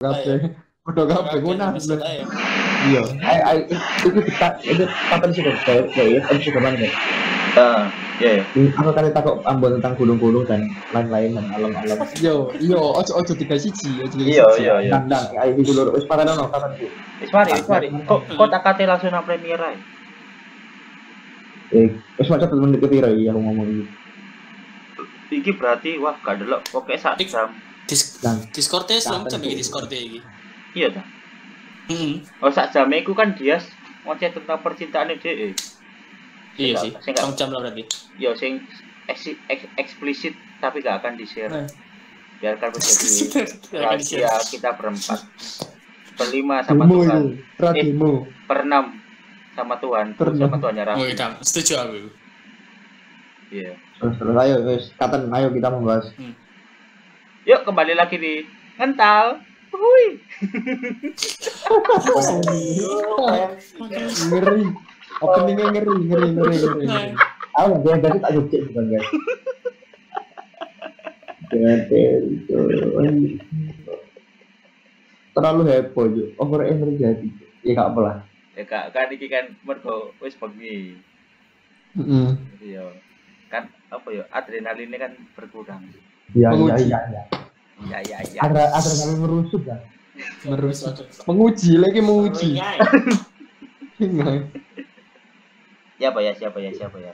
kabeh. Udah kabeh aja. Iya. Ayo itu kita itu kapan sih kayak kayak episode kemarin ya? Ah, iya Aku kan takut ambon tentang gunung-gunung dan lain-lain dan alam-alam. Yo, yo, ojo ojo tiga siji, ojo tiga Iya, siji. iya, iya. Nah, nah, ayo itu dulu. Wis parah no, kapan sih? Wis mari, wis mari. Kok kok tak kate langsung nang premier ae. Eh, wis macam temen kepira ya aku ngomong ini. Iki berarti wah gak delok pokoke sak Dik. jam. Dis Dan Discord-nya selama Kapan jam iki? Discord iki. Iya ta. Heeh. Oh sak jam iku kan dia ngoceh tentang percintaan DE. Iya sih. gak- sing gak- Rong jam lah berarti. Yo sing eks- eks- eksplisit tapi gak akan di-share. Nah. Biarkan menjadi Ya rahasia kita berempat. Berlima sama demo Tuhan. pra demo. Berenam sama Tuhan. Sama Tuhannya Oh, Raffi. iya, setuju aku. Iya. Terus terus ayo wis kapan ayo kita membahas. Yuk kembali lagi di Ngental. Hui. Ngeri. Openingnya ngeri, ngeri, ngeri, ngeri. Aku nggak jadi jadi tak jujur bukan guys. Terlalu heboh juga. Over energi Ya gak apa lah. Ya kak, kan iki kan mergo wis bengi. Heeh. Yo kan apa ya adrenalinnya kan berkurang. Iya iya Menguji. iya iya. Ya ya ya. Ada ada kali merusuk kan. Merusuk. Menguji lagi menguji. Siapa ya siapa ya siapa ya.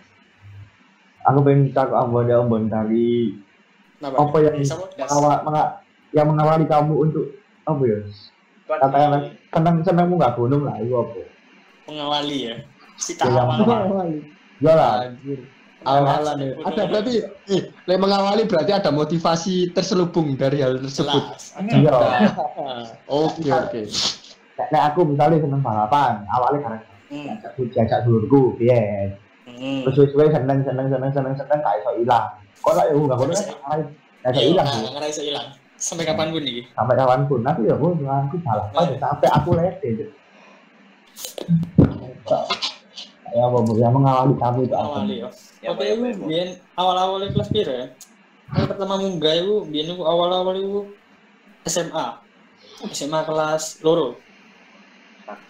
Aku pengen cakap ambon ya ambon dari apa yang mengawal menga- yang mengawali kamu untuk apa ya? Katakanlah senang senangmu nggak gunung lah itu apa? Mengawali ya. Ya, yang awal. Ya lah. Anjir. Awalan ya. Ada berarti eh lek mengawali berarti ada motivasi terselubung dari hal tersebut. Iya. Oke, oke. Nek aku misalnya seneng balapan, awalnya karena Hmm. diajak diajak dulurku, iya. Hmm. Terus suwe seneng seneng seneng seneng seneng gak iso ilang. Kok lah ya nggak boleh gak iso Iya, ilang nah, sih. ngerasa hilang. Sampai kapan pun nih. Sampai kawan pun, tapi ya gue aku balapan sampai aku lete. Ya yang mengawali kamu itu? Awali ya. Ya, Oke, ya, ya, ya. biyen awal-awal kelas piro ya? Yang pertama munggah itu biyen itu awal-awal itu SMA. SMA kelas loro.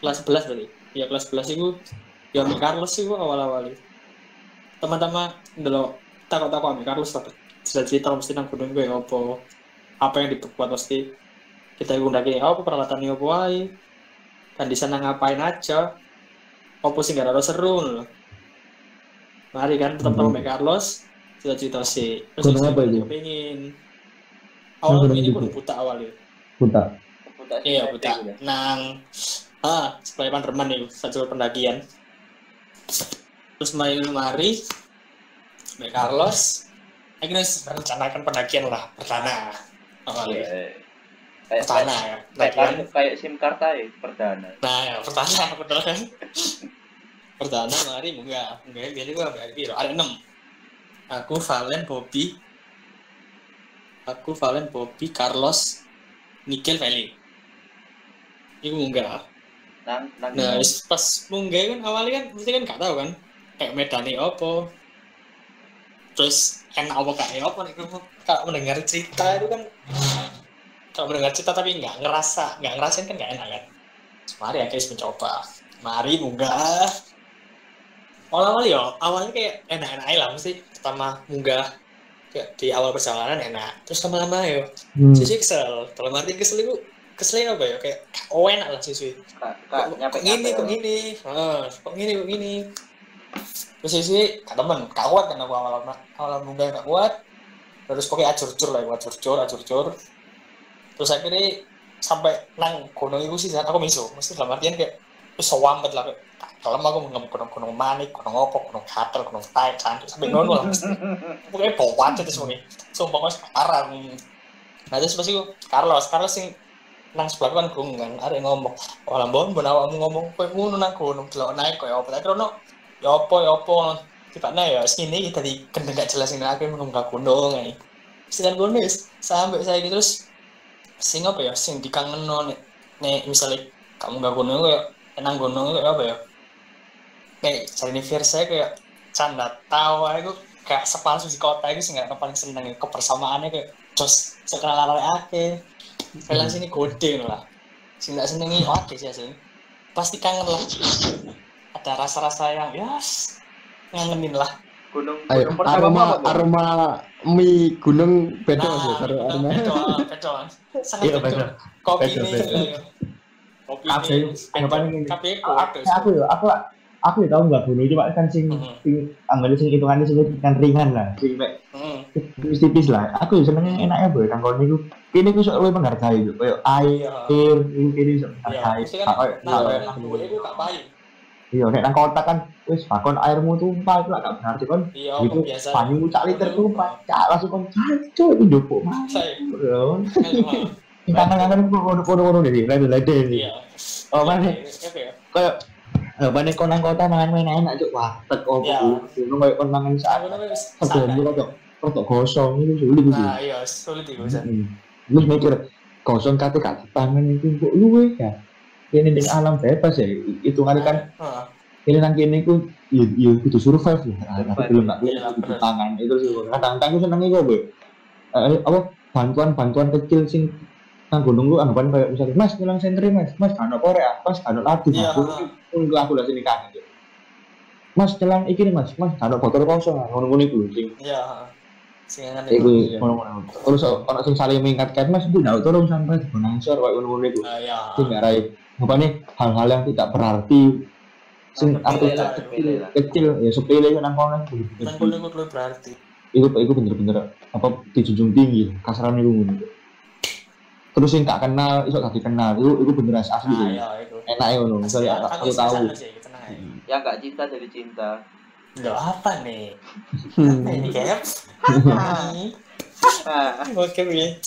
Kelas 11 berarti. Ya kelas 11 itu ya Ami Carlos itu awal-awal. Teman-teman ndelok takut-takut Ami Carlos tapi sudah cerita mesti nang gunung gue apa apa yang dibuat pasti kita gundakin apa peralatannya apa wae dan di sana ngapain aja apa sih gak ada seru loh mari kan tetap Hmm. sama Carlos cita-cita sih Gunung apa itu? pengen awal ini gunung buta awal itu Buta. iya buta nang ah sebagai panderman nih satu pendakian terus main mari sama Carlos akhirnya merencanakan pendakian lah pertama awalnya Iya. Kayak pertama ya kayak pendakian kayak- kayak SIM kartu ya perdana. Nah, pertama betul kan? Pertama mari enggak, enggak biar gua enggak biro. Ada enam. Aku Valen Bobby. Aku Valen Bobby Carlos Nikel Valley. Iku enggak. Nang nang Nah, wis pas munggah kan awalnya kan mesti kan gak tahu kan kayak medani opo. Terus enak apa kayak apa nih kalau mendengar cerita itu kan kalau mendengar cerita tapi nggak ngerasa nggak ngerasain kan nggak enak kan. Mari ya guys mencoba. Mari munggah. Awal-awal ya awalnya kayak enak-enak aja lah mesti pertama munggah kayak di awal perjalanan enak terus lama-lama ya Hmm. sisi kesel dalam arti kesel itu keselnya apa ya kayak oh enak lah sisi kak kak kok, nyampe gini kok gini ah, kok gini kok gini. Terus sih kak temen gak kuat kan aku awal awal muda gak kuat terus pokoknya acur acur lah acur acur acur acur terus akhirnya sampai nang gunung itu sih aku miso mesti dalam artian kayak sewampet lah kalau aku mau gunung gunung manik gunung opo gunung katel gunung tai cantik sampai ngono lah pokoknya aja terus semuanya. Sumpah mas sekarang nah terus pasti gue Carlos Carlos sing nang sebelah kan gunung kan ada ngomong oh lambon bon awakmu ngomong kowe ngono nang gunung delok naik koyo apa. Tapi ono ya apa ya apa. Tiba ya sini tadi kendeng gak jelas ini aku ngomong gak gunung ae sedang gunung sampai saya gitu terus sing apa ya sing dikangen nek misalnya kamu gak gunung kayak nang gunung kayak apa ya kayak cari saya kayak canda tawa itu kayak sepalsu di kota itu sih nggak paling seneng kebersamaannya kayak jos sekenal arek ake Kalian sini gede lah. Sing tak senengi oke sih sih. Pasti kangen lah. Ada rasa-rasa yang yes ngangenin lah. Gunung Ayo, gunung pertama aroma apa, aroma mie gunung beda Nah, sih aroma. Bedo, bedo. Sangat bedo. Kopi ini. Itu? Kopi itu. aku aku ya aku aku ya tau nggak bunuh cuma kan sing Mhm. sing anggapnya sing hitungannya sing kan ringan lah sing mek tipis-tipis lah aku ya senengnya enaknya boy kan kalau niku ini ku sok luwih menghargai kayak air Iya. air ini ini sok Iya, menghargai nah, itu gak baik. iya nek nang kota kan wis bakon airmu tumpah itu lah gak berarti kan Iya, gitu biasa. banyu cak liter tumpah cak langsung kan caco itu jopo mah Saya. Kan kangen-kangen kono-kono deh lede-lede Iya. oh mana ya? kayak eh mana konang kota mangan main enak cuk warteg opo Iya. kuwi kayak kon mangan sak Aku Sebelum rokok rokok gosong itu sulit itu. Nah, iya, sulit. Zan. Hmm. Lu mikir gosong kate gak dipangan itu kok luwe ya. Ini di alam bebas ya. Itu kan kan Heeh. ini nang kene iku ya ya kudu survive ya. Nah, Survive. belum Iya, bener. tangan itu sih. Kadang-kadang aku seneng iku, Bu. Eh, apa bantuan-bantuan kecil sing nang gunung lu anggapan kayak misalnya mas nyelang sentri mas mas ano korea mas ano ladu Iya, aku aku aku lah sini kan gitu mas nyelang iki nih mas mas ano botol kosong ngono-ngono iku sing Iya. heeh. Sing ngene Iku itu. ngono-ngono. Terus ono sing saling mengingatkan Mas Bu ndak tolong sampai di Bonansor koyo ngono-ngono iku. Ah, iya. Sing ngarai apa nih hal-hal yang tidak berarti sing lah, kecil, kecil ya sepele nang kono Nang iku luwih berarti. Iku iku bener-bener apa dijunjung tinggi kasaran iku ngono. Terus sing gak kenal iso gak dikenal itu iku bener asli. Ah, iku. iya itu. Enak ya ngono. Misalnya aku sih tahu. sadar sih, tenang aja. Yang gak cinta jadi cinta. Loh, apa nih? Hmm. Apa ini, Cap? Ah, Oke, Wi.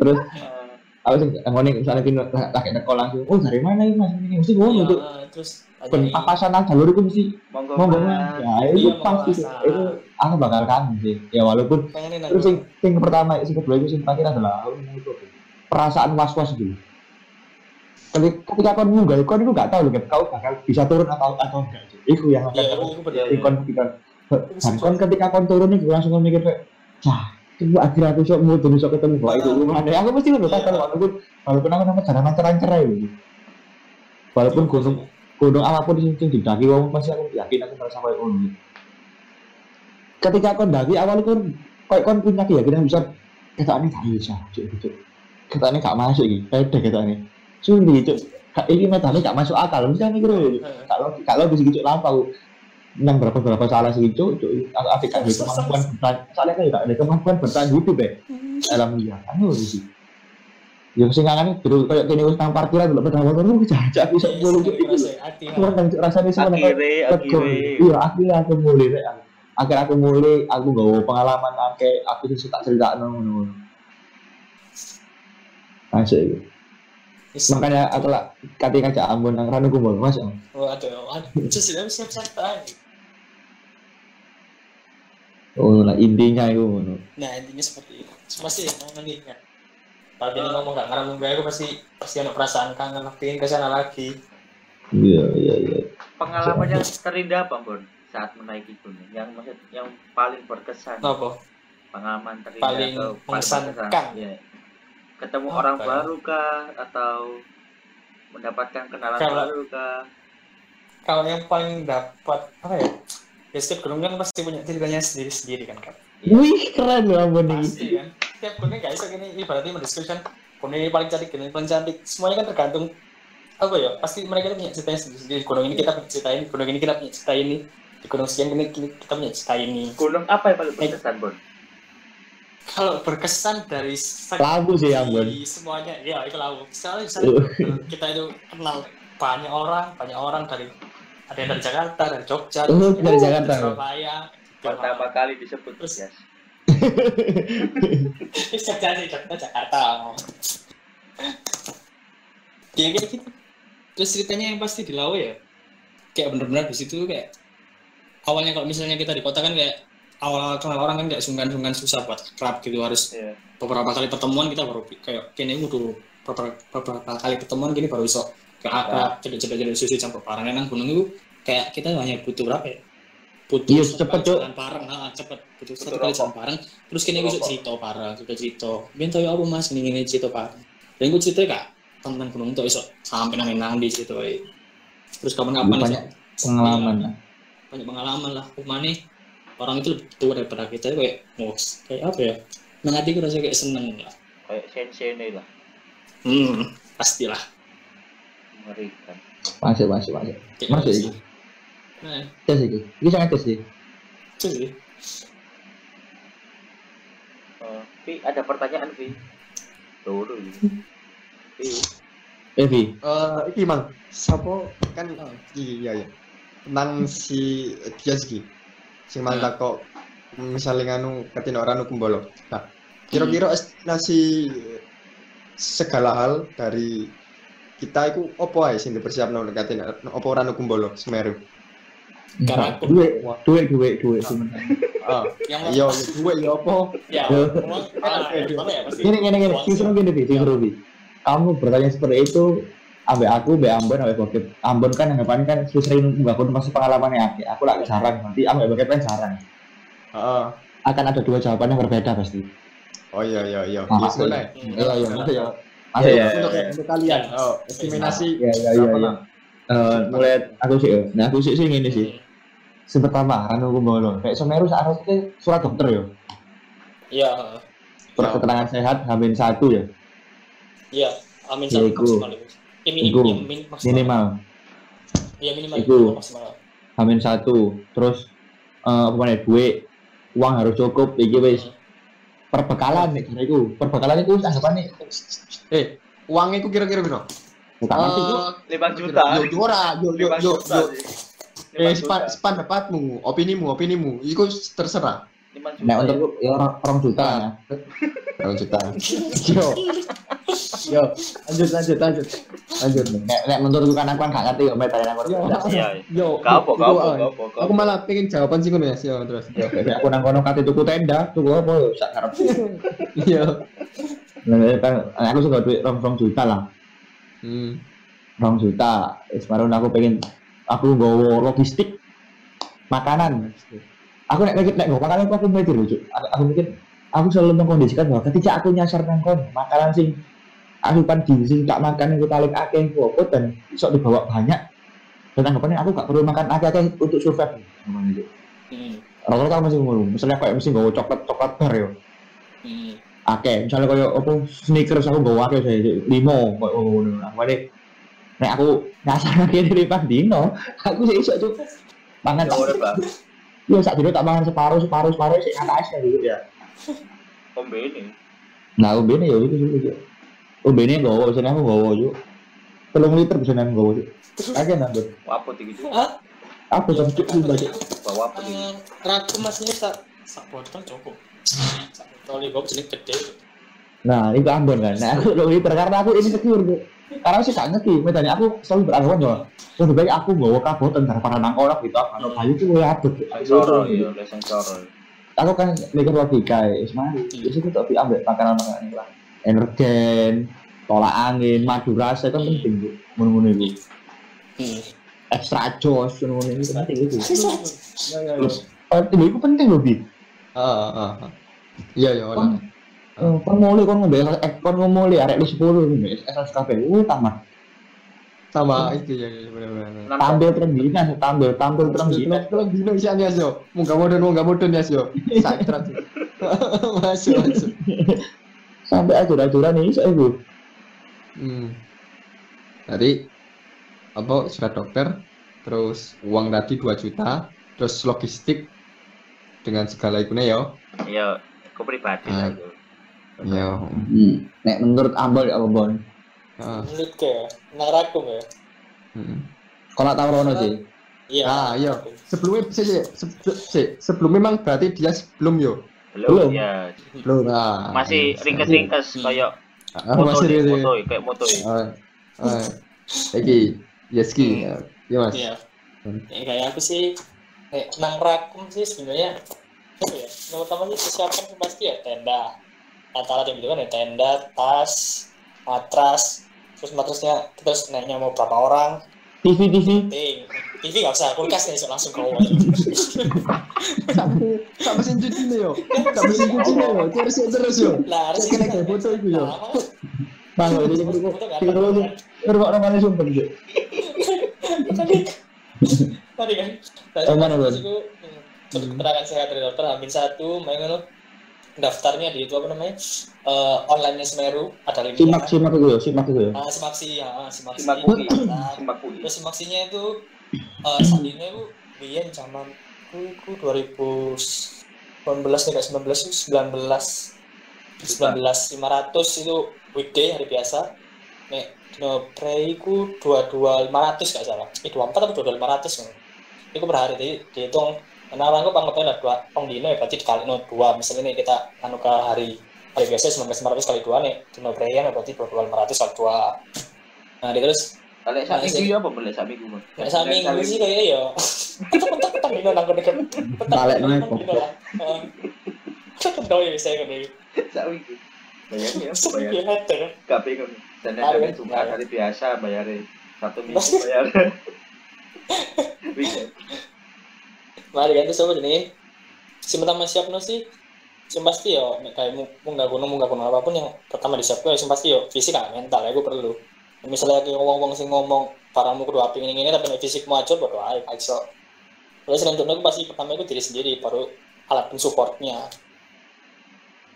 Terus ah. aku sing ngene misalnya kini lagi teko langsung. Oh dari mana ini Mas? Ini mesti ngono tuh. Iya, terus Ben aja papasan nang jalur iku mesti Monggo mau banget ya Iya, itu mau pasti sih masak. itu aku bakal kangen sih ya walaupun pengen terus yang yang pertama yang kedua itu yang terakhir adalah aku itu, perasaan was was dulu ketika kau munggah kau itu gak tahu loh kau bakal bisa turun atau atau enggak. Itu yang akan Iya, kamu ikon pikiran dan kon ketika kau turun itu langsung mikir kayak cah itu akhirnya aku sok mau turun sok ketemu. Bahwa itu rumah. Deh aku Iya. kan walaupun walaupun aku nama jalan lancar-lancar ya walaupun gunung gunung apa pun di sini didaki wong pasti aku yakin aku merasa kayak ngono ketika kau daki awal itu kayak kau punya keyakinan bisa kita ini gak bisa cuk gitu kita ini gak masuk gitu pede kita ini. Sulit cuk. Kak, ini metode gak masuk akal. Mesti mikir Heeh. kalau kalau bisa gitu lampau. Yang berapa berapa salah sih cuk atau adik ada kemampuan bertahan. Soalnya kan tidak ada kemampuan bertahan hidup ya. Dalam dia kan itu sih yang sing kangen terus kayak kini wis nang parkiran lho pedang motor lu jajak bisa Iya, mulu rasa hati. Cuman kan rasanya sih Akhirnya, Lega. akhirnya. Iya, akhirnya aku mulai. Akhirnya aku mulai, aku gak pengalaman akeh, aku sih suka cerita ngono. Asik. Yes. Makanya aku lah ketika aja Ambon nang ranu kumpul, Mas. Oh, aduh, aduh. Siap siap aja. Oh, lah intinya itu. Nah intinya seperti itu. Masih mengingat. Kalau dia ngomong gak ngarang gue, aku pasti pasti ada perasaan kangen, pengen ke sana lagi. Iya, iya, iya. Pengalaman yang terindah apa, Bon? Saat menaiki gunung. Yang maksud yang paling berkesan. Apa? Pengalaman terindah Paling atau mengesankan. berkesan. Iya. Ketemu Apa orang ya? baru kah atau mendapatkan kenalan Kalau- baru kah? Kalau yang paling dapat apa ya? Ya setiap gunung kan pasti punya ceritanya sendiri-sendiri kan kan. Wih, keren loh Ambon ini. Pasti kan. Setiap gunung gak bisa gini ibaratnya mendeskripsikan gunung ini paling cantik, gunung ini paling cantik. Semuanya kan tergantung apa ya? Pasti mereka itu punya ceritanya sendiri-sendiri. Gunung ini kita punya cerita ini, gunung ini kita punya cerita ini. Di gunung sekian ini kita punya cerita ini. Gunung apa yang paling berkesan, Bon? Kalau berkesan dari Lagu sih Ambon. semuanya, ya itu lagu. Soalnya misalnya kita itu kenal banyak orang, banyak orang dari ada yang dari Jakarta, dari Jogja, Oh, dari Jakarta. Surabaya, Pertama kali disebut Terus- ya. Jogja sih, Jogja Jakarta. Ya kayak gitu. Terus ceritanya yang pasti di Lawe ya, kayak bener-bener di situ kayak awalnya kalau misalnya kita di kota kan kayak awal kenal orang kan kayak sungkan-sungkan susah buat kerap gitu harus Iya. beberapa kali pertemuan kita baru kayak kini udah beberapa, beberapa kali pertemuan gini baru iso kayak akrab cedek-cedek cedek susu campur bareng. Nang gunung itu kayak kita hanya butuh berapa ya? Butuh Iya, satu cepet, jalan bareng nah, cepet. Butuh satu kali jalan bareng terus kini Rokok. cerita bareng kita cerita. Ben tau ya apa mas? Ini ini cerita bareng. Dan gue cerita kak tentang gunung itu iso sampai nang nang di situ eh. terus kapan-kapan Banyak iso- pengalaman Iya, lah. banyak pengalaman lah. Umane orang itu lebih tua daripada kita kayak oh, kayak apa ya nang hati gue rasa kayak seneng lah Kayak sensei ini lah. hmm pastilah Mengerikan. Masuk, masuk, masuk. Kayak Masuk gitu sih. nah Tes iki. Iki sangat tes sih. sih Oh, Vi, ada pertanyaan Vi. Dulu. Vi. Eh, Vi. Eh, iki mang, sapa kan iki iya ya. Tentang si dia. Sing mang Hmm. takok misalnya nganu katin orang nu kumbolo. Nah, kira-kira estimasi segala hal dari kita itu opo ae sing dipersiapno nek katin opo ora nu kumbolo Semeru. Karena aku- duit, duit, duit, duit. sebenarnya. Ah, yang iya duwe ya opo? ya Yo. ah, pertama ya pasti Gini. Justru, Vi. Kamu bertanya seperti itu, ambek aku, ambek Ambon, ambek Bokep. Ambon kan anggapannya kan sudah sering bangun pasti pengalamannya aku. Aku lagi jarang, nanti ambek Bokep kan jarang. Heeh. Akan ada dua jawaban yang berbeda pasti. Oh iya iya iya. Ah, Iya masuk. sebenarnya. Iya, iya, masuk ya. Masuk Iya, ya. iya. Untuk untuk kalian, oh, estimasi Iya, iya, iya, iya. Eh, mulai aku sih, ya. nah aku sih sih ini sih. Sepertama, Ranu Kumbolo. Kayak Semeru saat itu surat dokter ya. iya Surat Ya. keterangan sehat Hamin satu ya. iya amin Ya, satu maksimal itu ya, minim, Iku. minim maksimal. Minimal. Ya minimal Iku. itu maksimal. Hamin satu. Terus eh apa namanya duit. Uang harus cukup. Iki wis perbekalan nih karena itu perbekalan itu anggapan nih. Eh, uangnya ku kira-kira berapa? bukan itu Lima juta. Yo yo ora, yo yo yo Eh, sepan, juta. sepandapatmu, opinimu, opinimu, itu terserah. Nah untuk ya orang orang juta. Berapa juta? Yo, yo, lanjut, lanjut, lanjut, lanjut. nek nek menurutku kan aku kan gak ngerti ya meta yang aku Yo, Iya. iya. yo, Gak apa, gak apa, Aku malah pengen jawaban sih ngono ya, yo, terus. Jadi aku nang kono kate tuku tenda, tuku apa ya sak karep. Yo. Nah, kan aku suka duit rong rong juta lah. Hmm. Rong juta. Baru aku pengen aku nggawa logistik makanan. Aku nek nek nek makanan aku, aku mikir lucu. Aku, aku mikir aku selalu mengkondisikan bahwa ketika aku nyasar nang kono makanan sing asupan gizi tak makan itu paling akeh ku apa dan iso dibawa banyak. Dan anggapannya aku gak perlu makan akeh-akeh untuk survive. Ngomong gitu. hmm. Rata-rata masih ngono. Misalnya kayak mesti nggawa coklat coklat bar ya. Hmm. akeh misalnya kaya apa sneakers aku bawa akeh saya limo kok ngono aku nek nek aku nyasar kene di pas dino aku sih iso cuk mangan Ya yo sak dino tak mangan separuh separuh separuh sik atas gitu ya Kombe ini. nah umbene yo itu sih umbene gowo bisa aku gowo cuk telung liter bisa nang gowo cuk akeh nambah Apa tinggi itu? ah apa cuk? Cuk cuk Bawa apa tinggi? Eh, ragu mas ini sak sak botol cukup sak botol ini gue jenis gede nah itu Ambon kan. Nah aku telung liter karena aku ini secure cuk. Karena sih gak ngerti metanya aku selalu beranggapan yo lebih baik aku bawa kabotan daripada nang kono gitu kalau bayu tuh ya aduk Sensoro, iya, oleh sensoro. aku kan mikir logika ya Ismail di situ tapi ambil makanan makanan lah energen tolak angin madu rasa kan penting bu menunggu itu hmm. extra jos menunggu itu penting itu Ya, ya, ya. terus penting itu penting loh bi Ah, ah, ah. Iya, ya, eh, kon mulai kon ngombe eh kon ngomong arek lu sepuluh nih SSKP uh tamat Sama itu ya, ya, benar benar. tampil terengginas tampil tampil terengginas Tolong dino isian ya, yo. Munggah modern, munggah modern ya, yo. Sakit Masuk, masuk. sampai ajuran-ajuran nih saya bu Hmm. Tadi apa surat dokter, terus uang tadi 2 juta, terus logistik dengan segala ikunya ya. Iya, aku pribadi Ah. lah itu. Ya. nek menurut Ambon ya Ambon Ah, menurut ke nang ragu ya hmm. kalau tahu Rono sih iya Ah, iya. Sebelumnya sih, sih, se- sih, sebelum memang berarti dia sebelum yo. Hmm. Belum. Ya. belum Nah, Masih ringkes-ringkes Hmm. kayak ah, moto masih nih, gitu. moto kayak moto ya. Ah, ah. Yeski, Hmm. ya mas. Iya. Hmm. Ya, kayak aku sih kayak nang rakum sih sebenarnya apa ya? Yang utama sih persiapan pasti ya tenda. Alat-alat yang gitu kan ya tenda, tas, matras, terus matrasnya terus naiknya mau berapa orang, TV TV. TV nggak usah, kulkas nih so langsung kau. Sampai sampai mesin cuci nih yo. Sampai mesin cuci nih yo. Terus yo terus yo. Lah harus kena kayak foto itu yo. Bang, ini ngrungok- nggak sing ada. ngrungok- ngrungokno mana sumpah gitu. Tadi tadi kan. Oh, mana, hmm, keterangan sehat dari dokter Amin satu, main daftarnya di itu apa namanya eh online Semeru ada linknya Simak simak ya, simak itu ya. ah simaksi ya ah, simaksi Simak kui, Nah, simak kui. terus simaksinya itu ini aku biyen zaman ku ku 2019 nih kayak 19 itu 19 19 500 itu weekday hari biasa. Nek dino pre iku 22 500 gak salah. Eh 24 atau 22 500 kan itu per hari jadi dihitung. Orang gue panggapnya ada dua pong dino ya berarti dikali no dua. Misalnya nih kita anu ke hari hari biasa 19 500 kali dua nih dino pre ya berarti 22 500 kali dua. Nah dia terus Kalau sak minggu ya apa boleh sak minggu, Bang? Nek sak minggu sih kayak ya. Ketek-ketek dino nang kene. Balik nang dino lah. Heeh. Kendol ya kan ini. Sak minggu. Bayarnya ya, bayar. ada kan. Dan Ada, hari biasa bayarnya satu minggu bayar. Mari terus apa jenis? Si pertama siap no sih. Sing pasti yo nek kayak mu munggah gunung munggah gunung apa pun yang pertama disiapkan sing pasti yo fisik kan mental ya gue perlu. Misalnya kayak ngomong-ngomong sing ngomong barangmu kudu apik ini ini tapi nek fisikmu acur bodo ae iso. Terus tentunya aku pasti pertama itu diri sendiri baru alat pensupportnya.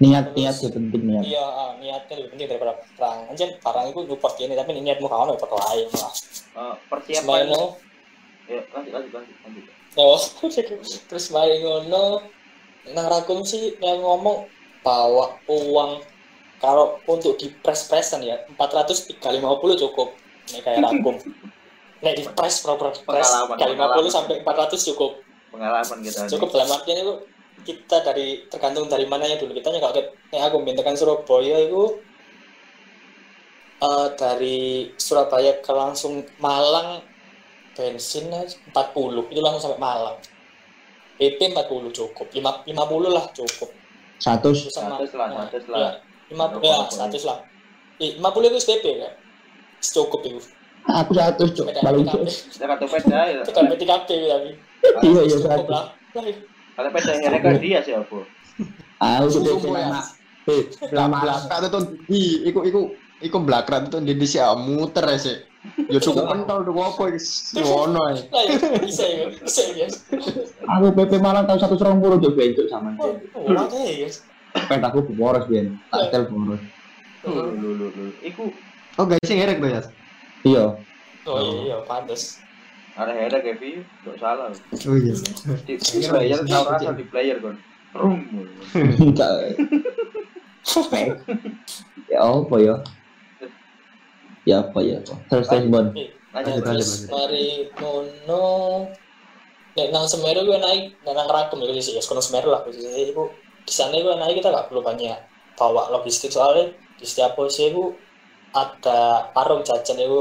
Niat niat ya penting niat. Iya, ah, niatnya lebih penting daripada perang. Anjir, barang itu support ini tapi niatmu kawan ya foto aja malah. Eh, persiapan Semaino, ya lanjut lanjut lanjut lanjut. oh, terus mari ngono, nang rakum sih yang ngomong bawa uang kalau untuk di press pressan ya 400 kali 50 cukup. Ini kayak rakum. Nek di press proper press Pengalaman, kali 50 pengalaman. sampai 400 cukup. Pengalaman kita. Cukup dalam artian itu kita dari tergantung dari mananya dulu kita kalau nek aku mintakan Surabaya itu eh, dari Surabaya ke langsung Malang bensin aja 40 itu langsung sampai Malang PP 40 cukup 5, 50 lah cukup Satu Terus sama Seratus lah, nah, seratus iya, lah. 50 ya 100 lah Eh, 50 itu PP kan cukup itu aku satu cok beda paling Kita kartu peda ya. itu kan PTKP tapi iya iya cukup satu. lah Lah, Kalau peda yang kan dia sih? Aku Sumpah, ya. lama. Eh, lama Belakang itu tuh, i, iku iku iku belakang itu di sini muter ya sih. Ya cukup pentol tuh apa iki ngono ae. ya bisa ya bisa ya Aku PP Malang tahun satu serong puluh cok bencok sama. oh oh, ada ya Pet aku boros ben. Tak tel boros. Lu lu lu lu. Iku Oh guys, sing ngerek tuh ya. Iya. oh iya iya pantes ada header Kevi, gak salah. Oh iya. Di, player tahu rasa di player kon. Rum. Enggak. Ya apa ya? Ya apa ya? Terus terus bon. Terus mari ngono nek nang Semeru gue naik nang Rakum ya sih ya sekolah Semeru lah khususnya itu di sana gue naik kita gak perlu banyak bawa logistik soalnya di setiap posisi itu ada warung jajan itu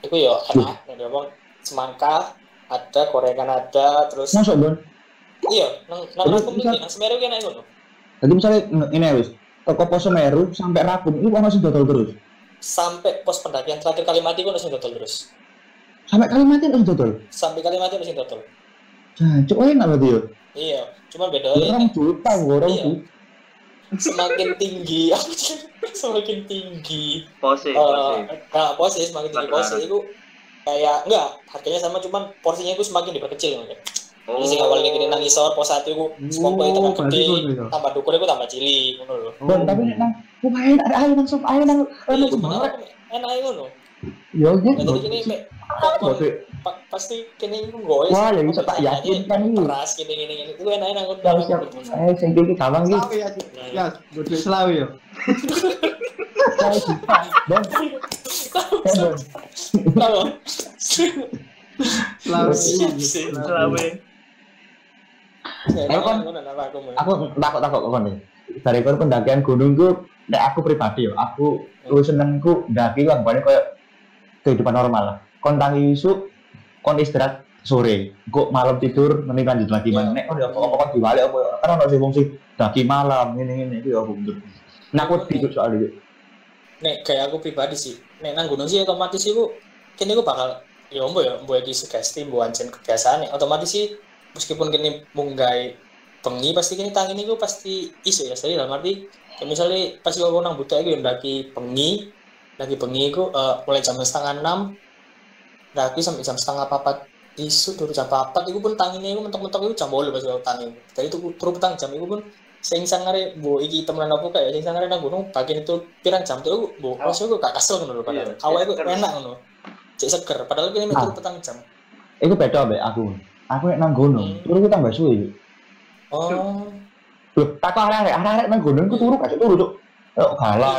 itu ya enak nek ngomong semangka ada gorengan ada terus Masuk bon. iya nang nang bisa- iki nang Semeru gue naik ngono Jadi misalnya ini ya wis. Toko pos Semeru sampai Rakum itu ono sing dodol terus. sampai pos pendakian terakhir Kalimati gue langsung dodol terus Sampai Kalimantan harus dodol. sampai Kalimati langsung dodol Jancuk enak berarti ya. iya cuma bedanya Orang juta, orang Iya. juta. semakin tinggi semakin tinggi Pose, eh pose. nah porsi semakin tinggi Makanan. porsi itu kayak enggak harganya sama cuman porsinya itu semakin diperkecil mungkin Oh. jadi awalnya gini nang isor pos satu itu semongko itu kan gede tambah dukur itu tambah cilik ngono lho Bon, tapi nang oh ayo ada ayo nang sop ayo nang iya nang sebenarnya enak ngono Ya nah gitu. pa- pasti kini goes Wah, ya bisa tak yakinkan ini. keras gini gini gini itu enak enak siap. Eh, sing iki gampang iki. Selawi ya. Ya, bodoh selawi ya. Bon. Bon. Selawe. Aku mau. Aku takut takut kok nih. Dari kon pendakian gunung ku, nek aku pribadi yo, aku lu senengku ndaki lah banyak kayak kehidupan normal lah. Kon tangi isu, kon istirahat sore, kok malam tidur nanti lanjut lagi mana? Nek kon ya apa apa diwali apa kan ono sing fungsi daki malam ini ini itu ya bener. Nah aku tidur soal itu. nek kayak aku pribadi sih nek nang gunung sih otomatis iku kini aku bakal ya ombo ya ombo di sugesti mbo ancen kebiasaan ya otomatis sih meskipun kini munggai bengi pasti kini tangi ini pasti iso ya jadi dalam arti kayak misalnya pas aku nang buta itu yang daki bengi lagi bengi iku eh, mulai jam setengah enam lagi sampai jam setengah papat isu turu jam papat iku pun tangine iku mentok-mentok iku jam 8 pas aku tangi jadi itu turu petang jam iku pun sing sangare bu iki temenan apa kayak sing sangare nang gunung bagian itu pirang jam tuh bu Oh. oh. gak kesel ngono lho padahal Iya, awalnya iku seger. enak ngono cek seger padahal kene Ah. turu petang jam Iku beda mbek aku. Aku nek nang gunung, Hmm. turu ku tambah suwe. oh Loh, tak kok arek arek nang gunung ku turu kasih turu, Cuk. Kok loh,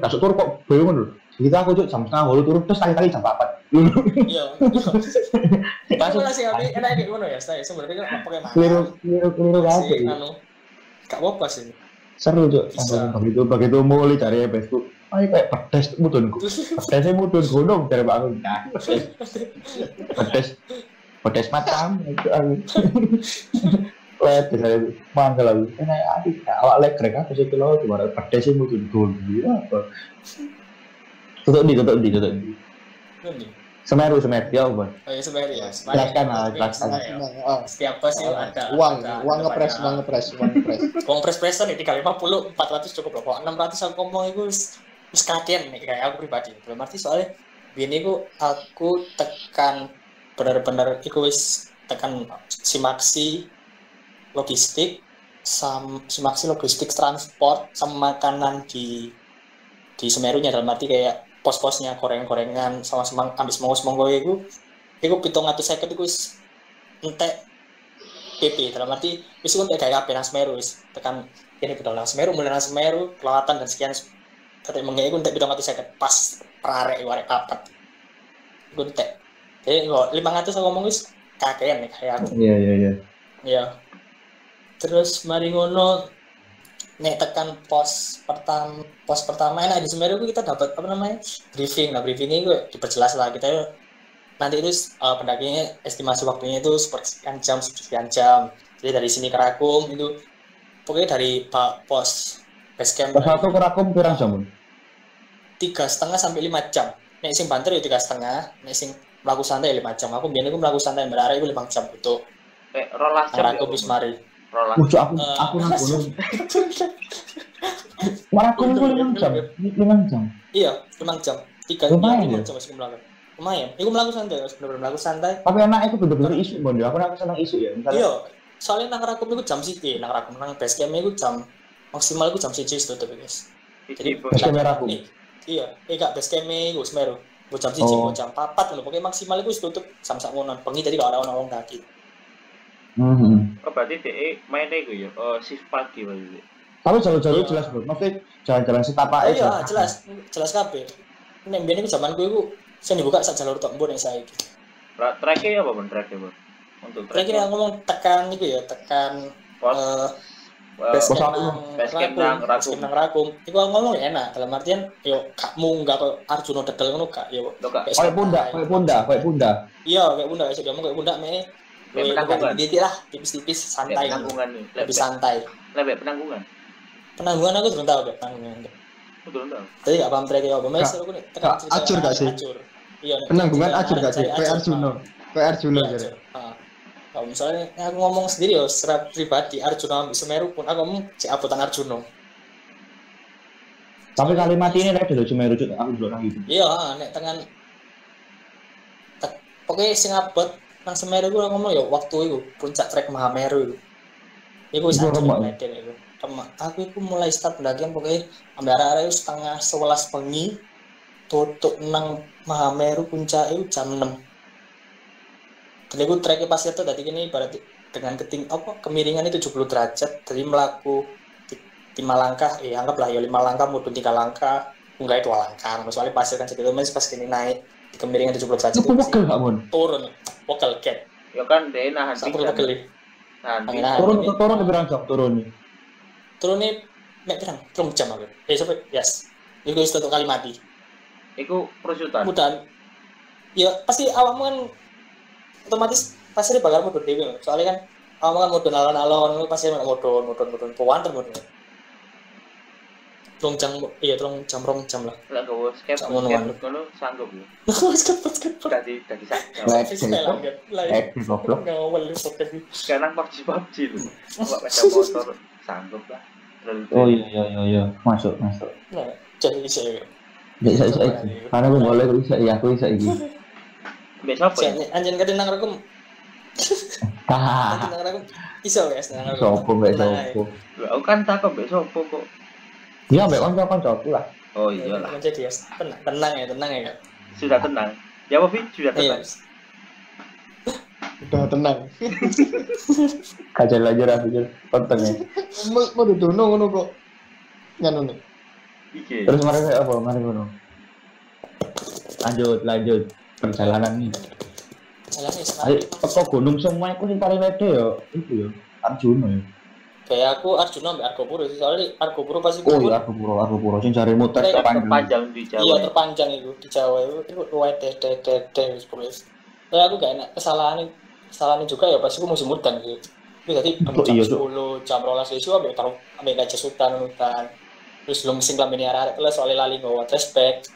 kasih turu kok bingung lho. Gitu aku Cuk jam setengah bolu turu terus tadi-tadi jam 4. iya Itu malah sih tapi enak kayak ngono ya saya sebenarnya kan pakai makan Keliru keliru keliru kabeh. anu gak apa sih Seru Cuk. Bisa. Sampai begitu begitu mulai cari Facebook. Ayo kayak pedes mudun. Pedesnya mudun gunung dari aku. Nah, pedes pedes itu aku. Lihat saya mangkel lagi. Enak adik awak lek rek aku sih kilo cuma pedesnya mudun gunung. Iya apa? Tutup di tutup di tutup di. Ini. Semeru semeru ya apa? Oh iya sebenarnya ya. Jelaskan lah, jelaskan. Ah, Setiap pos itu ada uang, ada- uang ada ngepres, uang ngepres, uang ngepres. Uang pres-presan nih tiga lima puluh empat ratus cukup loh. Kalau enam ratus aku ngomong itu wis wis kakean nih kayak aku pribadi. Belum arti soalnya bini ku aku tekan bener-bener iku wis tekan simaksi logistik sam simaksi logistik transport sama makanan di di Semerunya dalam arti kayak pos-posnya goreng-gorengan sama semang ambis mau semonggo itu itu pitung atau seket itu wis entek PP dalam arti wis entek kayak apa nang Semeru wis tekan ini betul nang Semeru mulai nang Semeru kelewatan dan sekian. Tapi mengenai itu entek pitung atau seket pas prarek warek papat. Itu entek. Jadi lima ratus aku ngomong wis kakean nih kayak aku. Iya iya iya. Ya. Terus mari ngono nek tekan pos pertama pos pertama enak di Semeru kita dapat apa namanya briefing. Nah briefing itu diperjelas lah kita nanti itu uh, pendakinya estimasi waktunya itu sepersekian jam sekian jam. Jadi dari sini ke Rakum itu pokoknya dari pa- pos base camp satu kerakum pirang jam. Bun? tiga setengah sampai lima jam. Nek sing banter ya tiga setengah nek sing melaku santai ya lima jam. Aku biasanya aku melaku santai berarti itu lima jam itu Eh, rolas jam. Rakum bis mari Rolas. Ujuk aku Eh, aku nang gunung. Marakum itu lima jam, lima jam. Iya, lima jam. Tiga Lumayan ya? jam masih melakukan. Lumayan. Iku melakukan santai, bener-bener melakukan santai. Tapi enak itu bener-bener isu bondo. Aku nang seneng isu ya. Misalnya Iya, soalnya nang rakum itu jam sih, nang rakum nang base camp itu jam maksimal itu jam siji tutup guys. Jadi Base camp Rakum? Eh, Iya, eh gak base camp itu Semeru. Bu jam siji, Oh. bu jam papat, ngono. Pokoknya maksimal itu tutup sam-sam ngono. Bengi tadi gak ada orang-orang kaki. Mhm. oh, berarti DE mainnya itu ya. Oh, shift pagi berarti. Tapi jalur-jalur Iya. jelas bro. Maksudnya jalan-jalan setapak Oh iya, jelas, jelas kabeh. Nek mbiyen iku zamanku iku sing dibuka sak jalur tok mbon nek saiki. Tra- Tracknya apa bang? Tracknya bang? Untuk track. yang ngomong tekan itu ya, tekan Pos. camp aku. nang Rakum, nang Rakum. camp nang Rakum. Iku ngomong ya enak, dalam artian yo gak munggah kok Arjuna dedel ngono gak yo. Kayak pundak, santai. kayak pundak, kayak pundak. Iya, kayak pundak iso ngomong kayak pundak me. Kayak Luwih penanggungan. titik lah, tipis-tipis Lebih santai. penanggungan nih. Lebih Lebih santai. lebih penanggungan. Penanggungan aku belum tahu deh penanggungan. Betul enggak? Tadi gak paham track apa, Mas. Aku nih acur gak sih? Acur. Iya, Penanggungan acur gak sih? Kayak Arjuno Iya, gitu. acur. Ah. Kalau misalnya aku ngomong sendiri ya secara pribadi Arjuna ambil Semeru pun aku ngomong si abutan Arjuna. Tapi kalimat ini dulu cuma rujuk aku dulu nang gitu. Iya, ah, nek tengan tek- pokoknya sing abot nang Semeru gue ngomong ya waktu itu puncak trek Mahameru itu. Iku wis remak. meden itu. Aku itu mulai start pendakian pokoknya ambil arah itu setengah sebelas bengi tutup nang Mahameru puncak itu jam 6 jadi aku treknya pasir tuh tadi gini ibarat dengan keting apa kemiringan itu 70 derajat jadi melaku lima langkah eh anggaplah ya lima langkah mudun tiga langkah enggak dua langkah soalnya pasir kan segitu mas pas gini naik kemiringan 70 derajat Itu itu pegel gak mon? turun. Wakal cat Ya kan DE nahan sampai pingsan. pegel Nahan Angin pingsan. Turun turun di pirang jam turun nih. turun nih mek pirang turun jam aku. Eh sampai yes. Itu itu satu kali mati. Iku perusutan. mudahan ya pasti awakmu kan otomatis pasti dia bakal mudun dewi soalnya kan awakmu kan mudun alon-alon pasti mau mudun mudun mudun puan mudun Rong jam, iya rong jam rong jam lah. Lah skep Sak ngono, ngono sanggup ya. Cepet cepet. Dadi dadi sak. Lah, Eh, goblok. ngawal lu ini. Sekarang PUBG PUBG lu. Bawa sepeda motor sanggup lah. Oh iya iya iya iya. Masuk masuk. Nah, jadi saya Ya iso iso iki. Karena aku boleh aku iso iya aku iso iki. Ya? Anjen kadang nang rekum, Hahaha. anjen nang. Iso guys, nang rekum. Sopo mbek ae. sopo. Aku kan takut mbak siapa kok. Ya mbek kanca-kancaku lah. Oh iyalah. Jadi ya, tenang, tenang ya, tenang ya. Kak. Sudah tenang. Ya apa Fi? Sudah Iya. tenang. Udah tenang. Kajal aja ra pikir penting ya. Mau mau dono ngono kok. Nganu nih. Iki. Terus kemarin saya apa? Kemarin ngono. Lanjut, lanjut perjalanan nih. Jalannya Ayo, sekarang. teko gunung semua itu sing paling wede ya, itu ya. Arjuna ya. Kayak aku Arjuna sampai Argopuro sih. Soalnya Argopuro pasti Oh iya, aku puro, aku puro sing cari muter terpanjang. Terpanjang di Iya Jawa. terpanjang itu di Jawa itu itu luwes deh deh deh deh pokoknya. Soalnya aku gak enak kesalahan kesalahan juga ya pas aku musim hutan sih. Tapi tadi Oh, jam iya. 10 jam rolas isu ambek taruh ambek gajah sultan hutan. Terus belum sing kami arek terus soalnya lali nggawa respect.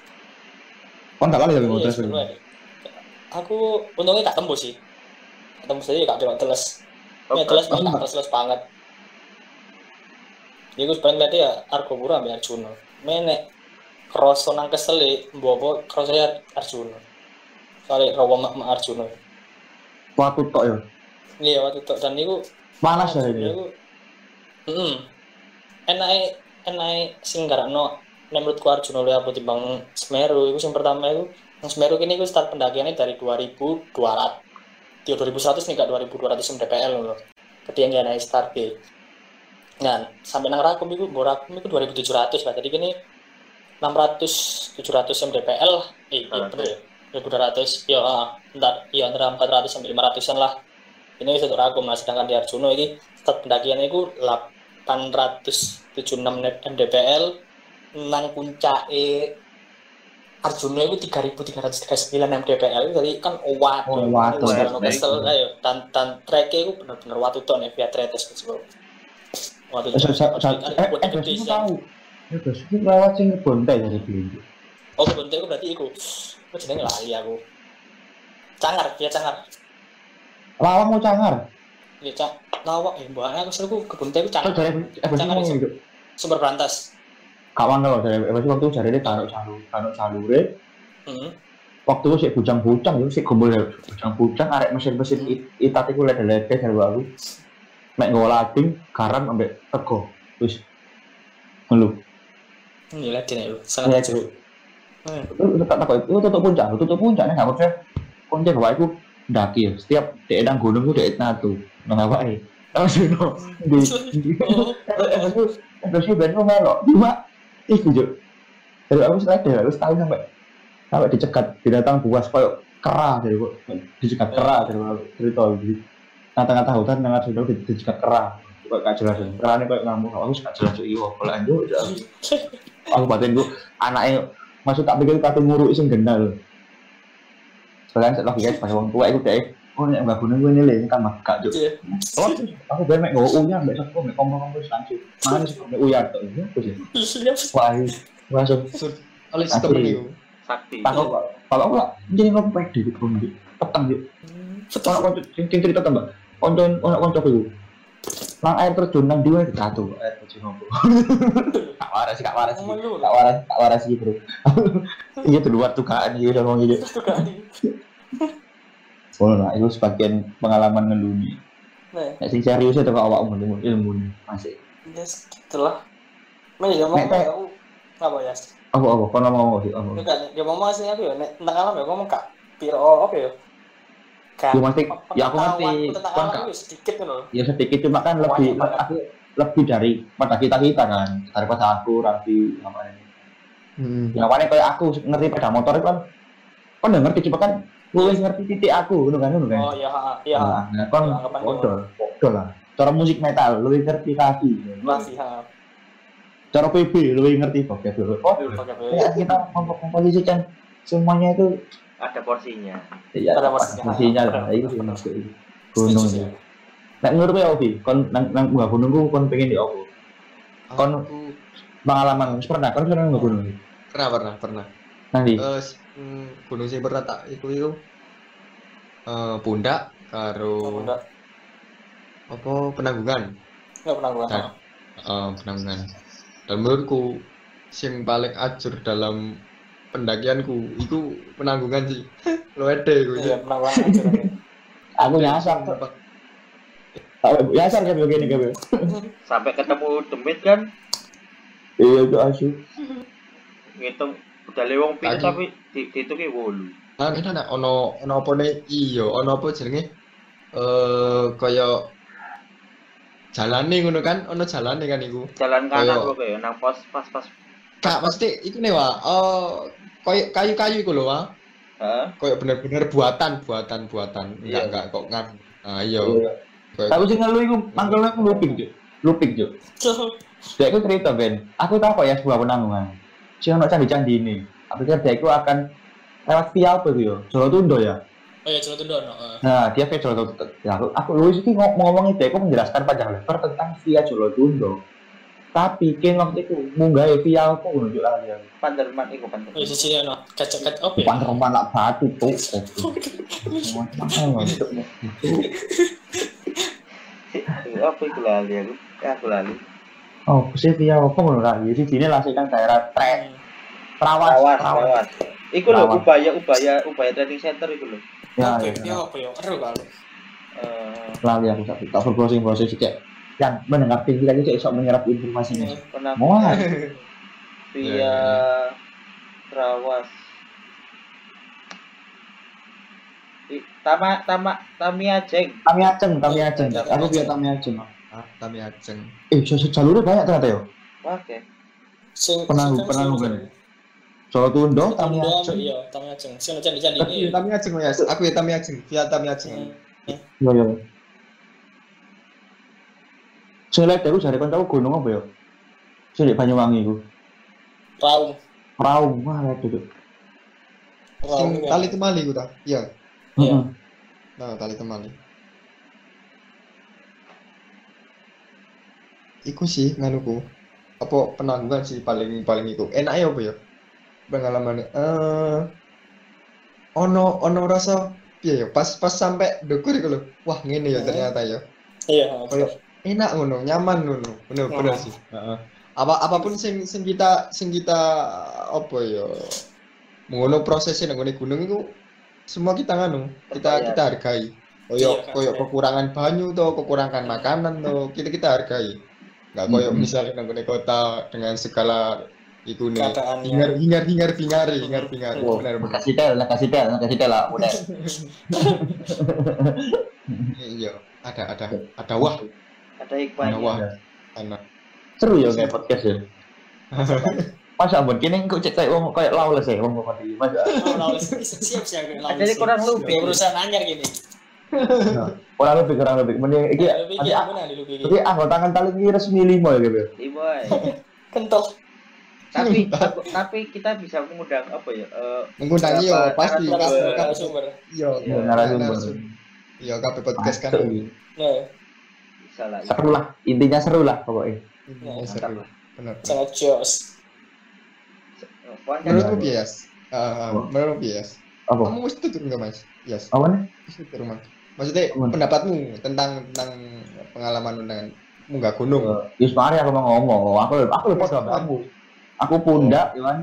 Kon gak kali ya Iya, sebenarnya. Aku untungnya gak tembus sih. Gak tembus aja gak delok teles. Oh, Ya teles oh, banget, teles banget. Gue paling tadi ya Argopuro ambil Arjuna. Menek kroso nang kesel mbobo kroso ya Arjuna. Soalnya rawa mak mak Arjuna. Waktu tok ya. Iya waktu itu dan itu Panas ya ini. Iku, heeh. Enake enake sing garakno nek menurutku Arjuna luwih apa timbang Semeru iku sing pertama iku yang Semeru kini iku start pendakiannya dari 2200 dia 2100 nih kak 2200 mdpl loh ketinggian naik start deh nah sampai nang Rakum iku mbok Rakum iku 2700 lah jadi kini 600 700 mdpl lah. Eh iya bener. ya 2200 ya entar iya antara 400 sampai 500an lah. Ini satu Rakum lah sedangkan di Arjuna ini start pendakian itu 876 mdpl nang puncake Arjuna itu 3339 mdpl jadi kan waduh Oh, waduh. sekarang kesel ayo dan dan treknya itu bener-bener waktu tuh nih via tretes gitu waktu Eh, eh, eh, sih. tahu. Ya, itu lewat sing bontai dari Blindu. oh kebentuk itu berarti itu aku jenenge lali aku cangar via cangar Lawang mau cangar. ya cang lawak eh mbak aku selalu kebentuk itu Terus cangar dari eh Cangar gitu. sumber berantas Kawan kalau dari bos waktu cari dia taruh jalur, taruh jalure. hmm. Waktu itu sih bujang-bujang itu sih kumpul bujang-bujang arek mesin-mesin it- itat itu lede-lede dari aku. Mek nggawa lading, garam ambek tego. Terus ngeluh. ini lah dia itu Iya, sangat itu. tak takut itu tutup puncak, tutup puncaknya nggak percaya. Kunci bawa itu daki ya. Setiap di edang gunung itu di natu. Nggak apa eh. Terus itu di terus terus ben lu melok. Cuma iku juk. Dari aku sadar, aku tahu sampai sampai dicegat binatang buas koyo kera dari kok dicegat kera dari cerita gitu. Kata-kata hutan dengan sudah dicegat kera. Kok gak jelas. Kerane koyo ngamuk. Aku gak jelas iyo. Kalau lanjut aku batin gua anaknya masuk tak pikir kata nguruk sing gendal sekalian saya lagi guys pas wong tua itu deh oh nek mbak gunung gue nyele kan gak juk Iya. oh aku ben mek nggo uyah mbek sapa mek kompor-kompor sancu mana sih mek uyah tuh ya ya Siap. wah iya. langsung Oleh Asli. temen itu. Sakti. takut kalau aku jadi ngopo pede di gunung di petang kalau konco sing sing cerita tambah konco ono konco ku nang air terjun nang diwe jatuh air terjun ngopo gak waras gak waras Ngomong gak waras gak waras sih bro iya di luar tukaan gitu ngomong gitu Itu kan. Oh, nah, itu sebagian pengalaman ngeluni. Nah, Nek sing serius itu kok awak ilmu ilmu masih. ya gitulah. Nah, ya ngomong Teh. aku apa ya? Apa apa kono mau sih apa. Itu kan dia ngomong sih aku ya nek tentang alam ya ngomong kak piro apa ya? Kak. Ya mesti ya aku ngerti kan sedikit kan loh. Ya sedikit cuma kan lebih aku lebih dari pada kita kita kan daripada aku Raffi apa ini. Hmm. Ya mana kayak aku ngerti pada motor itu kan kan udah ngerti cuma kan lu wis ngerti titik aku ngono kan ngono kan. Oh iya, iya. Nah, nah, kan Ya, anggapan bodoh, bodoh lah. Cara musik metal, lu ngerti kaki. Masih ha. Cara PB, lu ngerti. Pakai Ya, kita memposisikan semuanya itu Ada porsinya. Iya, posisinya. posisinya Benar. lah, itu itu. Gunung sih. Nek menurut ya Ovi, kon nang nang bunga gunung ku kon pengen di opo? Kon- Pengalaman wis pernah kon pernah nang gunung. pernah pernah pernah. Nanti. S- hmm, gunung sing pernah tak iku iku eh pundak karo Enggak, apa penanggungan. enggak pernah gua. Nah. Eh, penanggungan. Dan menurutku sing paling ajur dalam pendakianku iku penanggungan sih lo ede Iya, banget. curangnya. Aku nyasar. Nyasar kan begini kan. Sampai ketemu demit kan Iya itu asu. ngitung udah lewong pin tapi di itu ki wolu. Ah, ini ana ono ono apa nih? Iya, ono apa jenenge? Eh kaya jalane ngono kan, ono jalane kan iku. Jalan kanan kok ya nang pos pas pas. Kak, mesti iku nih wa. Eh kaya kayu-kayu iku lho wa. Heeh. Bener-bener buatan, buatan, buatan. Enggak, Iya. enggak kok ngan. Nah, iya. Kaya- Tapi sing ngelu iku mangkelnya aku luping juk. Luping juk. Dia itu cerita Ben. Aku tahu kok ya sebuah penanggungan. Si ono candi-candi ini. Aku pikir dia itu akan lewat via apa itu ya? Jolo Tundo ya. Oh iya, Jolo Tundo, no. Nah, dia via Jolo Tundo. Ya, aku, aku lu sih ngomong ngomongin dia, aku menjelaskan panjang lebar tentang via Jolo Tundo. Tapi kan waktu itu munggah via apa menuju ya. Panderman iku Oh, panderman. di sini, no. Kacak-kacak, apa ya? Rumah lah batu tuh. Apa iku lali aku? Ya aku lali. Oh, sih via apa menurut lagi? Di sini lah sih kan daerah trek. Hmm. Trawas, Lawas, trawas. lawas. Iku lho Lawas. upaya upaya upaya training center iku lho. Ya, Apa ya, ya? ya. apa ya? Aduh, kalau. Eh Lali aku tak tak browsing browsing yang mendengar tinggi lagi cek sok menyerap informasinya. Hmm. pernah Muat. via Trawas. Tama Tama Tami Ajeng. Tami Aceng, Tami Aceng. Aku via Tami Aceng. Ah, Tami Ajeng. Eh, so- so- jalurnya banyak ternyata ya. Wah, oke. Sing- Penanggung- penanggungan. Solo Tundo, Tami Aceng. Iya, Tami Aceng. Sing candi-candi Tapi ini. Tami Ajeng ya, aku ya Tami Ajeng, via Tami Ajeng. Hmm. Iya, iya. Sing lihat aku jare kancaku gunung apa ya? Sing di Banyuwangi iku. Raung. Raung, wah lihat itu. Raung. Sing iya. tali temali ku ta? Iya. Iya. Heeh. Nah, tali temali. Iku sih nganuku. Apa penanggungan sih paling paling iku. Enaknya apa ya? Pengalaman eh ono ono rasa piye ya pas pas sampai dukur iku lho. Wah, ngene ya ternyata ya. Iya. Enak ngono, nyaman ngono. Bener bener Hmm. sih. Heeh. Apa apa pun sing sing kita sing kita apa ya ngono prosesnya nang ngene gunung itu semua kita nganu, kita Terbayar. kita hargai. Koyo Iya, koyo kekurangan banyu to, kekurangan makanan to, kita kita hargai. Enggak koyo Mhm. misalnya nang ngene kota dengan segala iku nih. Hingar hingar hingar hingar hingar hingar. Wow, Benar benar. kasih tel, kasih tel, kasih tel lah, udah. Iya, ada ada ada wah, Ada hikmahnya. wah. Anak. Seru ya kayak podcast ya. Masa ampun, kini kok cek kayak wong kayak lawless ya, wong ngomong di masa. Oh, lawless. Siap siap. lawless. Jadi kurang lebih. Kayak perusahaan anyar gini. Kurang lebih, kurang lebih. Mending iki Tapi anggota kan tali ini resmi lima ya gitu. Iboy. Kental. tapi tapi kita bisa mengundang apa ya? eh, Mengundang iya pasti narasumber? kan Sumber. iya Iya, iya, narasumber. Iya, kabeh podcast kan. Masuk. Nah, bisa lah. Seru lah, intinya seru lah pokoknya. Iya, seru. Benar. sangat jos. Menurutku bias. Menurutku bias. Apa? Kamu mesti tutur enggak, Mas? Yes. Apa nih? Mas. Maksudnya Apa? pendapatmu tentang tentang pengalaman dengan munggah gunung. Yus mari aku mau ngomong, aku aku lupa sama kamu. Aku pundak, ya kan?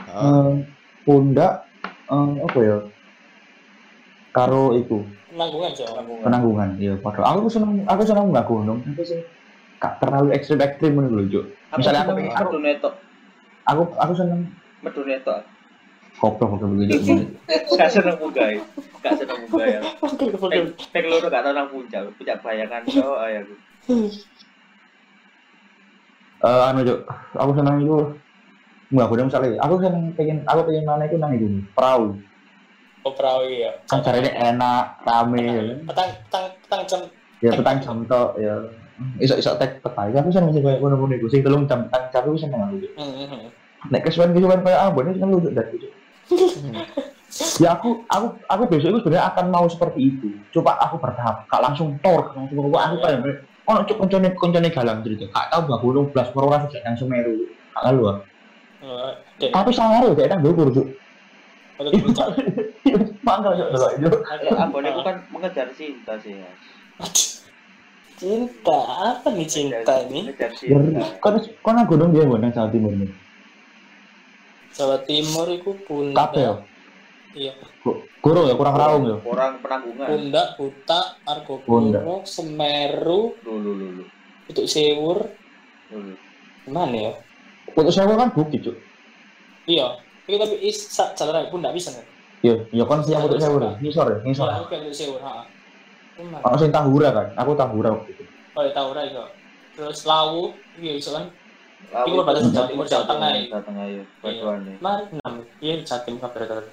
Heeh. Eh, pundak, eh, apa ya? Karo itu Penanggungan sih. penanggungan, iya. Padahal aku seneng, aku seneng nggak gunung, tapi sih gak terlalu ekstrim ekstrim menurut lucu. Misalnya aku, aku, medu neto, aku, aku seneng medu neto. goblok goblok begitu. Gak seneng munggah. ya. Gak seneng munggah ya. Pek loro gak tau nang puncak. Puncak bayangan yo ayaku. Eh, anu cuk, aku seneng itu nggak gunung misalnya, aku seneng pengen, aku pengen mana itu nang itu perahu. Oh, perahu ya. Enak, rame, ya? Petang, petang, petang jam. ya petang jam tok ya iso iso tek petai aku seneng sih kayak ngono ngono iku sing telung jam petang jam aku seneng aku Hmm, hmm, hmm. nek kesuwen kesuwen kayak ambon itu kan lucu dan ya aku aku aku besok itu sebenarnya akan mau seperti itu coba aku bertahap gak langsung tor langsung aku aku kayak ono cuk koncone koncone galang cerita gak tau gak gunung belas ora sejak nang Semeru gak lalu. Oh, tapi sangar ya kayak nang dhuwur mangga cuk delok itu Ya ambon itu kan mengejar cinta sih ya. Cinta apa nih cinta ini? Kan kan gunung dia nang Jawa Timur nih Jawa Timur Kabeh Pundak. ya. Iya. Gu- Guru ya kurang raung ya. Orang penanggungan. Pundak, Buta, Pundak. Argopuro, Semeru, Lulu lulu. Putuk Sewur, Lulu. mana ya? Putus sewa kan bukit cuk. Iya. Iki tapi is sak jalan nggak bisa nih. Iya, ya kan siang putus sewa ya. Ngisor ya, ngisor. Iya, aku Putuk Sewur, ha. Sing tahura kan. Aku tahura waktu itu. oh ya tahu iso. Terus Lawu, iya iso kan. Iku batas Jawa Timur, Jawa Tengah ya. Jawa Tengah ya. Ya. Mari enam, iya Jatim kabar terus.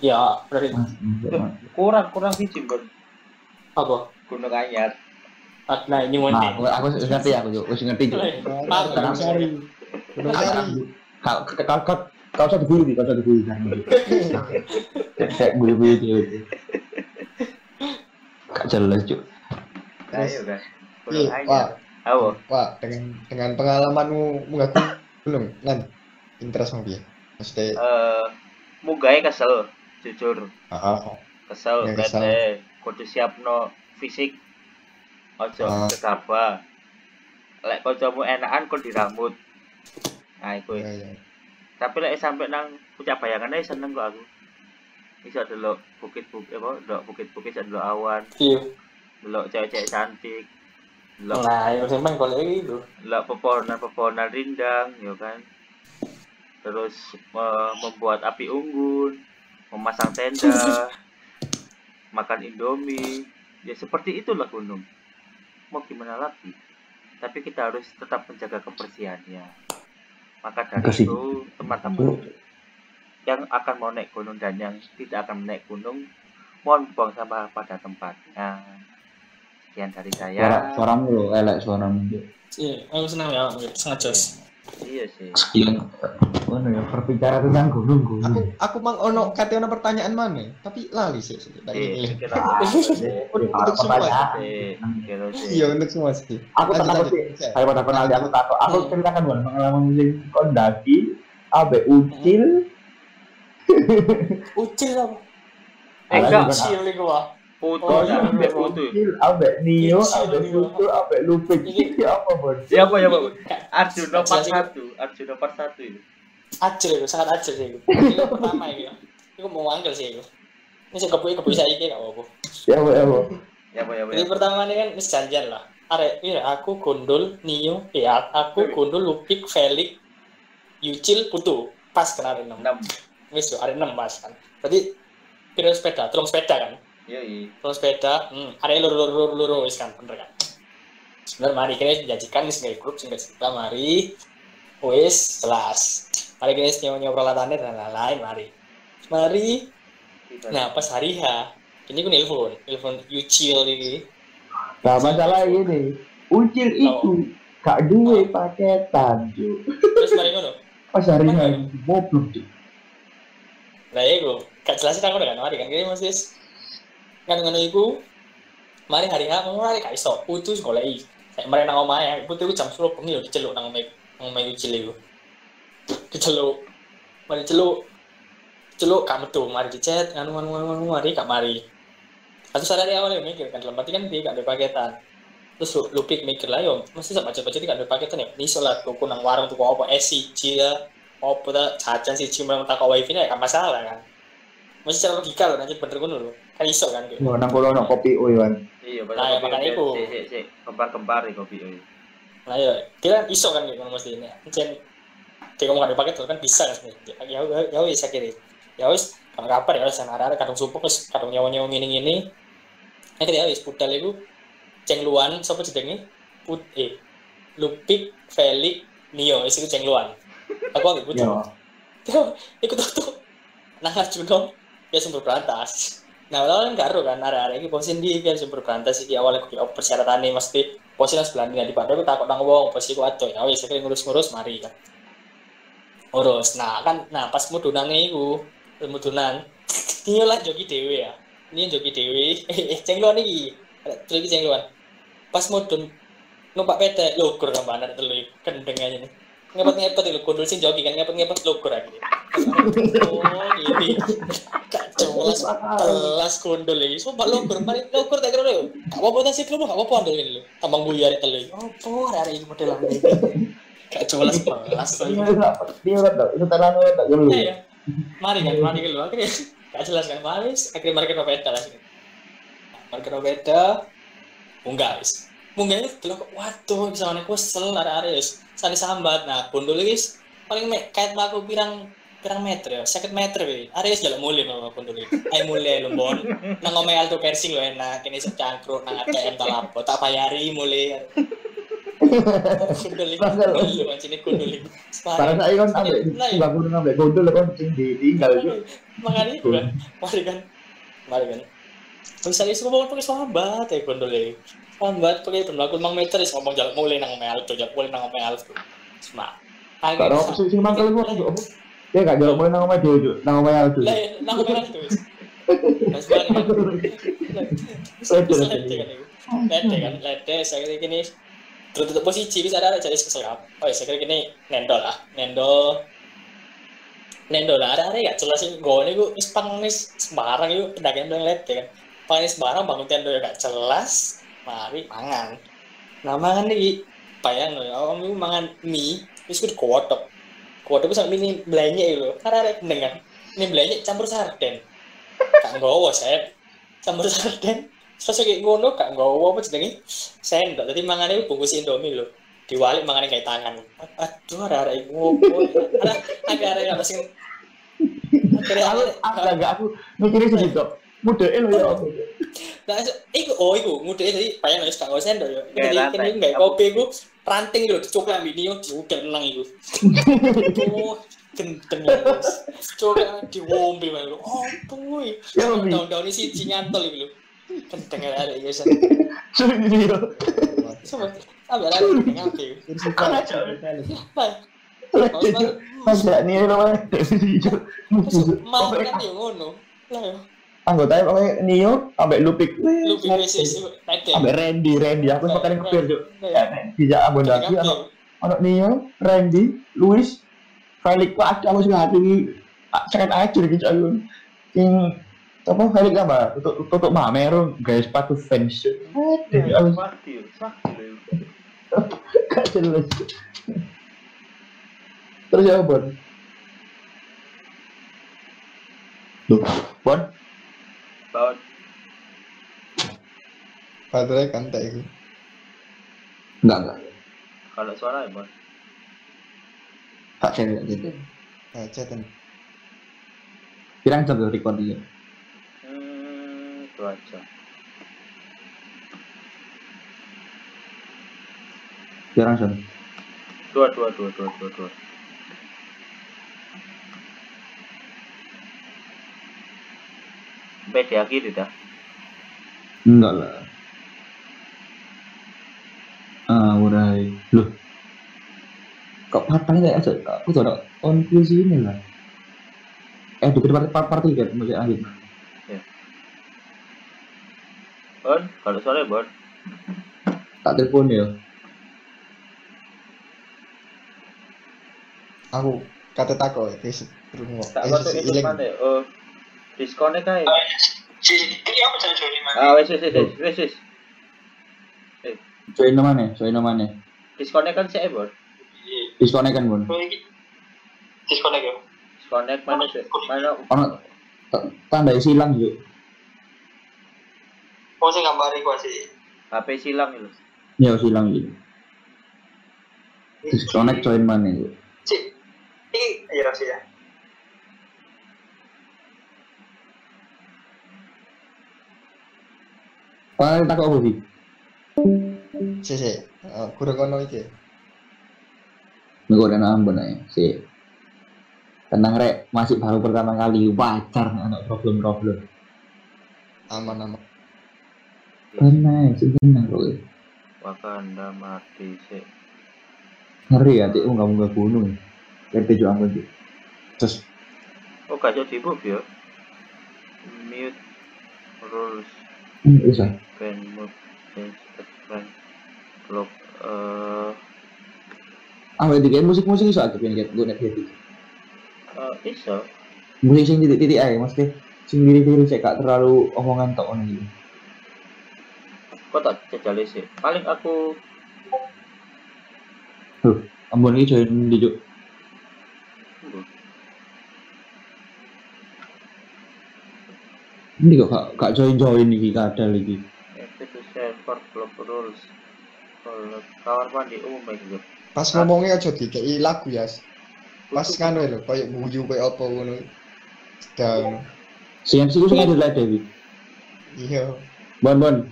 Iya, berarti Kurang kurang siji Bon. apa? Gunung Anyar. Ah, Nah, ini mau Nah, aku aku ngerti aku Cuk. Wis ngerti. Paham, Tenang. sorry. Gunung Sari. Kau kau usah dibully, kau usah dibully kan. Kayak bully-bully cewek. Gak jelas cuk. Ayo kan. Gunung Iya, Anyar. Pak. Ayo. Pak, dengan dengan pengalamanmu mengaku gunung lan interest mau piye? Maksudnya, Eh, mugahe kesel, jujur. heeh. Kesel, Ya, kesel. Kudu siapno fisik. Ojo Ah. gegabah. Lek kancamu enakan kok dirambut. Nah, iku. Iya, iya. Tapi lek sampe nang puncak bayangan ae seneng kok aku. Iso delok bukit-bukit apa, delok bukit-bukit iso delok awan, Iya. delok cewek-cewek cantik. Delok Nah, yang penting kalau itu. delok pepohonan-pepohonan rindang, ya kan. Terus membuat api unggun, memasang tenda, makan indomie. Ya seperti itulah gunung. Mau gimana lagi? Tapi kita harus tetap menjaga kebersihannya. Maka dari Bersih. itu, teman-teman yang akan mau naik gunung dan yang tidak akan naik gunung, mohon buang sampah pada tempatnya. Sekian dari Suara saya. suaramu lo elek suaramu. Iya, aku senang ya, sangat jos. Iya sih. Sekian. Mana ya berbicara tentang gunung Aku gunung. aku mang ono kate ono pertanyaan mana? Tapi lali sih. sih. Ingin. kira Untuk semua. Eh, kira sih. Iya, untuk semua sih. Aku takut sih. Saya pada kenal aku takut. Aku ceritakan bukan pengalaman sing kondaki, abe ucil, Ucil apa? Enggak. Ucil itu Putu, Oh, ya, iya, ambek iya. putu. ucil, abe nio, Ucil, abe Nio. putu, abe lupik. Ini- Iki apa bon? Siapa ya, Pak? Kak, Arjuna part Jelasin. 1, Arjuna part 1 itu. Acil itu, sangat acil sih itu. Itu pertama itu. Itu mau manggil sih itu. Ini sih kebui kebui saya ini nggak apa-apa. Ya apa ya apa. Ya, Pak, ya, Pak. Jadi pertama ini kan ini janjian lah. Arek, iya aku gondol Nio, ya aku gondol Lupik, Felix, Yucil, Putu. Pas kena ada enam. 6. Wis yo, ada enam pas kan. Berarti kira sepeda, tolong sepeda kan. Iya. Tolong sepeda, hmm, ada luru luru luru luru wis kan, bener kan. Sebenarnya mari kita janjikan nih sebagai grup sehingga kita mari wis jelas. Mari kita nyawa nyawa peralatannya dan lain-lain mari. Mari Nah, pas hari H, ini gue nelpon, nelpon Yucil ini. Nah masalah ini, ucil itu gak duwe paketan cuk. Terus mari ngono. Pas hari hari goblok cuk. Lah ya gue, gak jelasin aku kan, mari kan kira mas Des. Kan ngono iku, mari hari H, mau mari gak iso, putu sekolah i. Kayak mari nang omah ya, putu iku jam 10 bengi lho diceluk nang omah nang omah Yucil iku. Diceluk. Mari celuk. Celuk gak metu, mari dicet, nganu nganu nganu, mari gak mari. Atau sadar awalnya mikir kan, dalam kan dia gak ada paketan. terus lu, pik mikir lah yo mesti sama baca baca tidak ada paketan ya iso lah tuku nang warung tuku apa eh siji ya apa ta jajan siji memang tak wifi nya ya kan masalah kan mesti secara logika loh nanti bener lho kan iso kan gitu Mau nang kono ono kopi Iwan. Iya, Nah, ya, makanya itu. Sik, sik, sik. Kembar-kembar ya kopi. iya. nah ya kira iso kan gitu mesti ini jen dia ngomong ada paket kan bisa kan sebenarnya ya ya ya wis akhirnya ya wis kalau kapan ya wis ada kadung sumpuk wis kadung nyawa nyawa ngini ngini akhirnya ya wis budal itu cengluan siapa jenenge put eh lupik felix nio wis itu cengluan aku ambil budal Yo. ikut tuh nah Arjuno ya sumber berantas nah awalnya kan karo kan arah-arah ini posisi di kan sumber berantas iki? Awalnya persyaratan nih mesti posisi nang sebelah ini di padahal aku takut nang wong posisi ku ado ya wis ngurus-ngurus mari kan. Urus nah kan nah pas mudunan iku mudunan ini lah joki dewe ya. Ini joki dewe eh cengluan iki. Terus iki pas mudun numpak peda lugur kan banar telu kendeng aja nih ngepet ngepet itu kundul sih joki kan ngepet ngepet lugur aja oh ini gak jelas telas ini sumpah lugur mari lugur tak kira lo gak apa-apa tak gak apa-apa andel ini lo tambang buyar telu apa hari ini model ini Gak jelas belas lagi. dia udah tau, itu terang udah tak dulu. Iya. Mari kan, mari lu akhirnya gak jelas kan mari akhirnya mari ke beda lah. Mari ke beda. Munggah guys. Munggah itu waduh bisa kusel ada-ada guys. Sani sambat. Nah, bundul guys paling me, kayak aku pirang pirang meter ya, sakit meter. Ada guys jalan mulai sama bundul ini. Ayo mulai lu bon. Nang ngomel alto persing lo enak. Ini secangkruk nang ATM tak lapo. Tak bayari mulai. Kundul ini, kundul macam ini kundul ini. Karena saya kan sampai iya. bangun sampai gondol kan ditinggal itu. makanya kan mari kan mari kan misalnya semua bangun pakai sahabat ya kondole sahabat pakai itu melakukan mang meter is ngomong jalan mulai nang mel tuh jalan mulai nang mel tuh. Semua Kalau aku sih mangkel gua? Aku apa? Dia gak jauh mulai nang dia itu, nang omah itu. lah nang mel tuh Mas balik kan lete kan lete kan saya kira gini terus tutup posisi bisa ada jadi keserap. Oh ya saya kira gini nendol lah. Nendol. Nendol lah ada ada ya jelas sih gue nih gue ispang nih sembarang itu pedagang bilang lete kan. Paling sembarang bangun tenda ya gak jelas mari mangan. Nah mangan nih bayang loh om itu mangan mie terus gue kotok kotok bisa mie belanja itu karena ada dengan ini belanja campur sarden. Nggawa saya campur sarden. Terus kayak ngono gak nggawa apa jenenge? Sendok. Mangan itu bungkus indomie loh diwalik mangan kayak tangan. Aduh ada ada ada agak ada yang sing akhirnya Aku agak aku mikirnya sedih Muda lo ya. Nah, iku oh iku mudah jadi bayang wis gak sendok yo. Kayak Jadi rantai. kene nggak kopi iku ranting lho dicoklat ambek niyo diudan nang. Oh, ya. Mas. Coklat diwombe wae lho. Oh. Ya, Bi. Daun-daun isi nyantol iku lho. Gendeng ada ya. Sudah ini yo. Coba gendeng apa iku. Baik. Masa nih lo mah. Mau kan yo ngono. Lah. Anggotanya pokoknya Nio sampai Lupik. Lu PVC sih tete. Sampai Randy, Randy aku makan yang kecil tuh. Ya. Bisa abon lagi anak anak Nio, Randy, Luis, Felix kok ada aku suka hati ini sangat ajar gitu aku. Yang apa Felix apa? Tutup tutup Mamero guys sepatu fans. Jadi aku gak jelas. Terus ya Bon? Loh, Bon? Baterai kan tak itu. Enggak, enggak. kalau suara ya, Bon. Tak cari aja. Aja kan. Pirang jam tuh recordingnya? Hmm, dua jam. Pirang jam? Dua, dua, dua, dua, dua, dua. Sampai di akhir dah. Enggak lah. Ah, urai. Loh. Kok partanya kayak aja? Aku tuh ada konklusi ini lah. Eh, dikit part part part tiga, masih akhir. Bon, kalau ya, Bon. Tak telepon ya. Aku kata tako ya, guys. Berumur. Tak disconnect aja. Si ini apa jangan jadi Ah, wes, wes, wes, wes, wes. Join namanya, join namanya. Disconnect kan sih, Bon. Disconnect kan, Bun. Disconnect ya. Disconnect mana sih? Mana? Ono t- tanda silang yuk. Oh, sing gambari gua sih. HP silang itu. Ya silang gitu. Disconnect join mana yuk. Si, ini iya sih ya. Paling tak apa sih? Si si. Eh, Kurang kono iki. Nggak ada nambah nih, sih. Tenang rek, masih baru pertama kali wajar anak problem-problem. Aman aman. Tenang, sih tenang kok. Wakanda mati sih. Ngeri ya, tik nggak mau gunung. Lihat tujuh ampun sih. Terus Oh, gak jadi move ya. Mute rules hmm, bisa. can move change clock eh Ah, berarti kayak musik-musik bisa aja kan gue net gitu. eh, iso Musik sing titik-titik aja, mesti sing diri-diri saya gak terlalu omongan tok ono gitu. kok tak jajali sih paling aku Ambon iki join di Cuk. Ini kok gak, gak kadal server block rules. Kalau Kamar mandi umum baik gitu. Pas ngomongnya aja dikei lagu ya. Pas nganu lho, koyo buju koyo apa ngono. Sedang CMC ku sing ada Dewi. iya. Bon bon.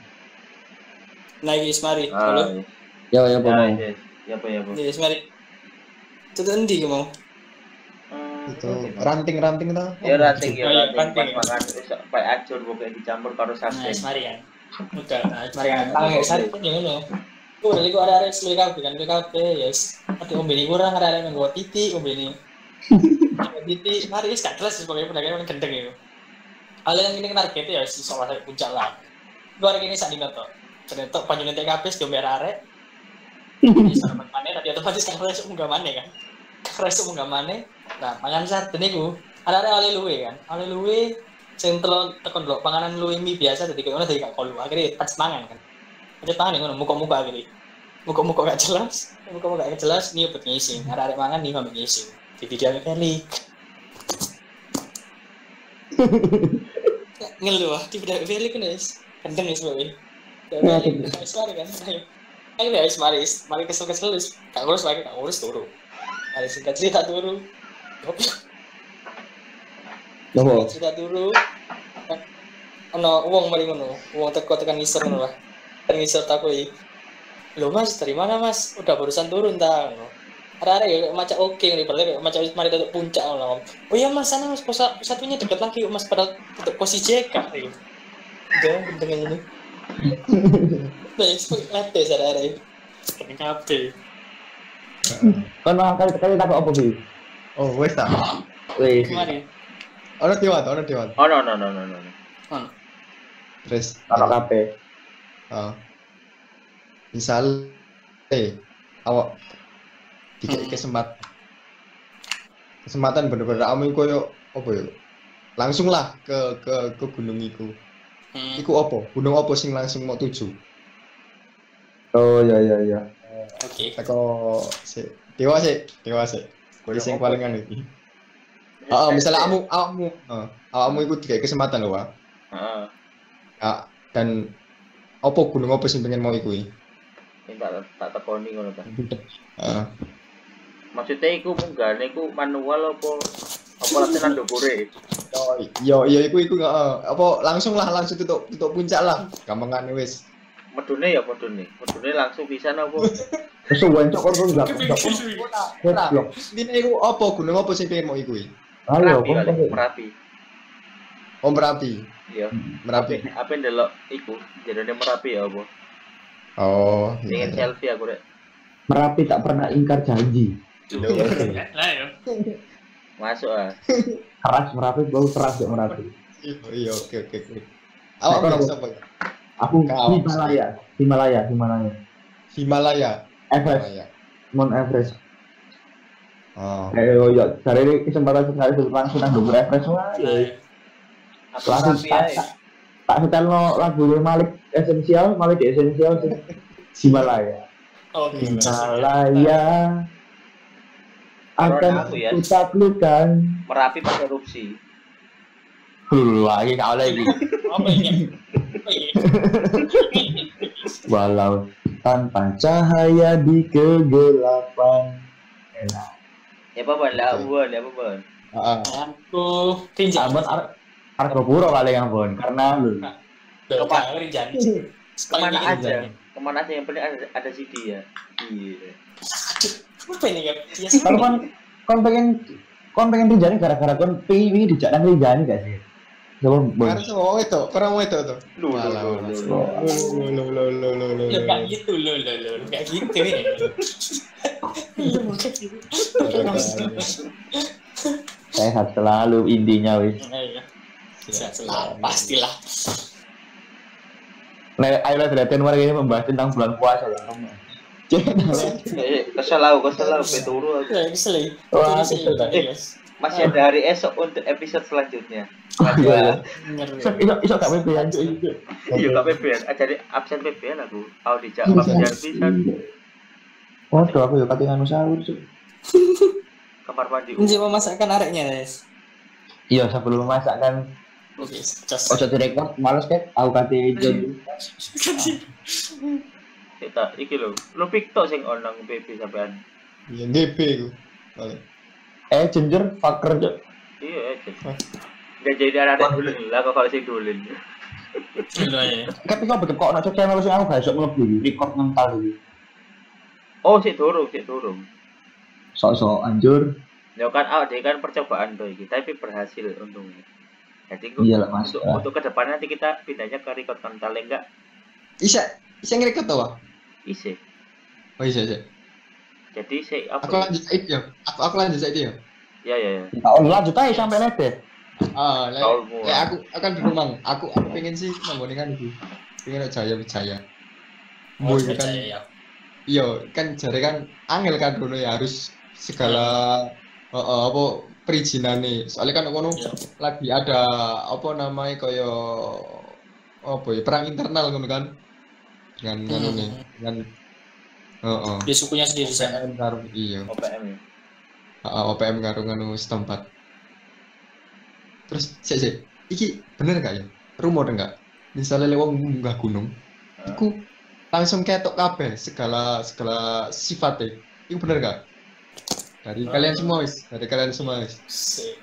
Nah, iki Ismari. Halo. Ya ya ya, yes. Ya ya? Iya, Ismari. Itu ki mau? Itu ranting-ranting ta? Ya ranting ya ranting makan pak acur pokoknya dicampur karo Nah, kan. Udah, nah, Ismari kan. Tangan kayak sari pun yang ngono. Ku udah iku ada-ada seluruh kabeh kan, kabeh yes. Tapi ombe ini kurang ada-ada yang nggawa titi, ombe ini. Nggawa titi, mari wis gak jelas sebagai pedagang yang gendeng itu. Yang ini targetnya ya si soal saya puncak lah. Gua hari ini saat ini tuh. Ternyata panjangnya TKP di ombe arek. Ini sama mana tadi otomatis kan reso munggah mana kan. Reso munggah mana. Nah, pangan sarden iku ada-ada oleh luwe kan. Oleh luwe sing tekan lho panganan luwe mie biasa dadi kono dadi gak kolu. Akhirnya pas mangan kan. Pas mangan ngono muka-muka akhirnya. Muka-muka gak jelas, muka-muka gak jelas nih buat ngisi. Ada arek mangan nih ambek ngisi. Di video Felix. Ngeluh ah, di video Felix kan guys. Kendeng ya. Ya, kendeng. Suara kan. Ayo ya, mari, mari kesel-kesel, wis. gak ngurus lagi, gak ngurus turu. Mari singkat cerita turu. Lopo? cerita dulu. Ono uang mari ngono. Uang teko tekan ngisor ngono lah. Tekan ngisor takoi lo mas dari mana mas? Udah barusan turun ta ngono ada ada ya macam oke nih padahal kayak macam mari tutup puncak ngono. Oh iya mas sana mas pos satunya dekat lagi mas pada tutup posisi JK gitu jangan dengan ini. Nah itu late ada ada Kan kali kali tak apa sih? Oh, wes ta. Wis. kemarin Ono diwat, ono diwat. Oh no no no no no. no. Terus Ono kabeh. Ah. misal eh awak dikasih Hmm. kesempatan kesempatan bener-bener kamu koyo apa ya langsung lah ke ke ke gunung iku hmm. iku apa gunung apa sing langsung mau tuju Oh ya ya ya. Oke teko si dewa sih dewa sih sing apa? paling anu iki ah misalnya kamu kamu ah, awakmu iku dikasih kesempatan lho Wak. Heeh. Ah, dan apa gunung apa sing pengen mau iku iki? Minta tak tekoni ngono ta. Heeh. Maksudnya iku munggahne iku manual apa apa latihan ndukure? Oh, iya iya iku iku heeh. apa langsung lah langsung tutup tutup puncak lah gampangane wis Medune ya medune. Medune langsung bisa apa? Wis wancok kon kon gak. Goblok. Dine iku apa gunung apa sing pengen mau iku iki? Ayo, Merapi kon. Merapi. Oh Merapi. Iya. Merapi. Apa ndelok iku? Jadinya Merapi ya apa? Oh. Pengen Iya. selfie aku rek. Merapi tak pernah ingkar janji. lah ya Masuk ah. Keras Merapi, bau keras ya Merapi. Iya, Iya oke oke oke. Awak Nah, ya? Aku Kau. Himalaya, Himalaya, Himalaya. Himalaya. Everest, Himalaya. Mount Everest. Oh. Eh, oh iya, dari ini kesempatan sekali langsung nang dhuwur Everest wah. ya. Aku Langsung Merapi tak ae. tak- tak setel no lagu Malik esensial, Malik di esensial sih. Himalaya. oh Himalaya akan aku ya. kutaklukkan. Merapi pas erupsi. Lagi kau lagi. apa ini apa ini Walau tanpa cahaya di kegelapan. Ya apa ban lah buan ya apa. Heeh. aku tinjau Ambon ar argo puro kali Ambon karena lu. Ke mana rinjan? Ke mana aja? Ke mana aja yang penting ada, ada CD ya. Iya. Apa ini kan? Ya Kalau kan kon pengen kon pengen gara-gara kon pengen dijak nang rinjani gak sih? Coba bon. Karena semua itu, orang mau itu tuh. Lu lu Walah, lu walah. lu. lu. Lo lo lo lo lo lo. Ya gak gitu loh loh loh gak gitu ya. Iya bukan gitu. Sehat selalu intinya wis. Iya. Bisa selalu pastilah. Nah, ayo lah lihatin warga ini membahas tentang bulan puasa ya. Eh, kesel aku, kesel aku, peturu aku. Ya kesel ya. Kesel, ya, eh. Masih ada hari esok untuk episode selanjutnya. Iya. Ngeri. Iso iso iso gak PP aja itu. Iya, gak PBN. Ah, Jadi absen PBN aku. Aku dijak absen pisan. Waduh aku ya katingan sahur Cuk. kamar mandi Ini siapa masakan areknya, guys? Iya sebelum masak kan Oke, cas. ojo direkod males kan aku kate jon. kita iki lho lu piktok sing onang PP sampean Ya DP ku. Paling. Eh ginger fucker Cuk. iya aja Gak jadi anak dulu lah kok kalau sing dulu Gila ya. Tapi kok begitu kok nak channel sing aku mlebu iki, record mental iki. oh sik durung sik durung Sok-sok anjur. ya kan ah dia kan percobaan tuh iki tapi berhasil untungnya jadi gua- Iya lah, Mas. untuk untuk ke depannya nanti kita pindahnya ke record kental enggak Isa, isa ngerekot tau ah? isi Oh isa isa. Jadi si apa Aku lanjut said ya. Aku aku lanjut said ya. ya ya ya Tak on lanjut aja sampai lede. Ah, Taulmu. le, aku akan di rumah. Aku aku pengen sih manggone kan iki. Pengen ada jaya jaya. Oh, Boy kan percaya ya. iya kan jare kan angel kan dulu ya harus segala eh, eh, apa perizinan nih. Soalnya kan ngono Iya. lagi ada apa namanya kaya apa ya perang internal ngono kan. Dengan ngono nih, dengan heeh. Di sukunya sendiri sana. OPM karo iya. OPM ya Heeh, OPM karo ngono setempat. Terus sik sik, iki bener gak ya? Rumor enggak? Misalnya lewat munggah gunung, iku langsung ketok kabeh segala segala sifatnya. Iku bener gak? Dari Oh. kalian semua wis, dari kalian semua wis. Sik.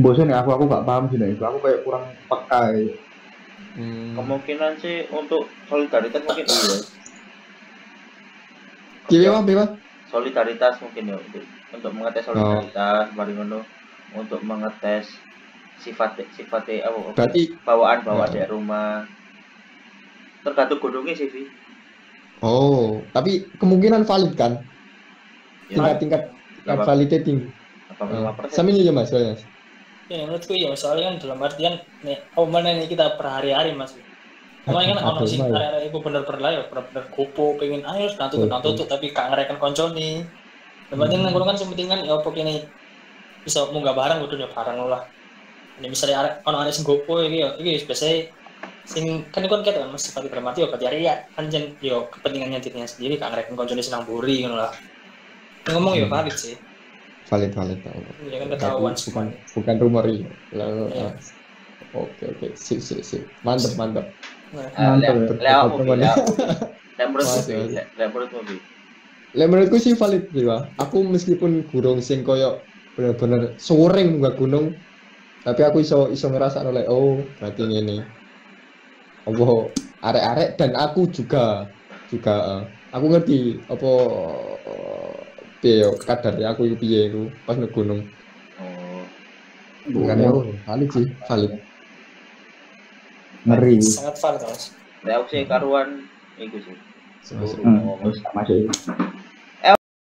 Bosan ya aku aku gak paham sih nih. Aku kayak kurang peka. ya. Hmm. kemungkinan sih untuk solidaritas mungkin iya Kiwe wah, bewa? solidaritas mungkin ya untuk untuk mengetes solidaritas mari ngono untuk mengetes sifat sifat apa Berarti bawaan bawaan Oh. dari rumah tergantung gunungnya sih Vi. oh, tapi kemungkinan valid kan? Ya, Tingkat-tingkat tingkat Berapa? validnya tinggi. apa Oh. Sama ini aja Mas, soalnya. Ya menurutku ya soalnya kan dalam artian nih oh mana nih kita per hari-hari mas. Kemarin kan orang sih area itu bener-bener lah ya bener-bener kupu pengen ayo nanti tuh nanti tuh tapi gak ngerekan konco nih. Yang penting nang kan penting kan ya apa kini bisa munggah barang kudu ya barang lah. Ini misalnya arek ono arek sing gopo iki ya iki biasanya sing kan iku kan kita mesti pati bermati ya berarti ya anjen yo kepentingannya dirinya sendiri gak ngerekan konco senang buri ngono lah. Ngomong ya Hmm. valid sih. Valid, valid. Ya kan ketahuan bukan bukan rumor ini. Lalu, Iya. ah. Oke oke, sip sip sip, mantep mantep. Nah, Ah, lek lek menurutmu Vi. Lah menurutku sih valid sih. Aku meskipun gurung sing koyo bener-bener soring munggah gunung, tapi aku iso iso ngerasa oleh oh berarti ngene. Apa arek-arek dan aku juga juga eh, aku ngerti apa piye yo kadarnya aku piye iku pas nang gunung. Oh, Bukan aku valid sih, valid. Ngeri. sangat valid mas. lek aku sih karuan iku sih. Masuk. Durung ngomong. Masuk.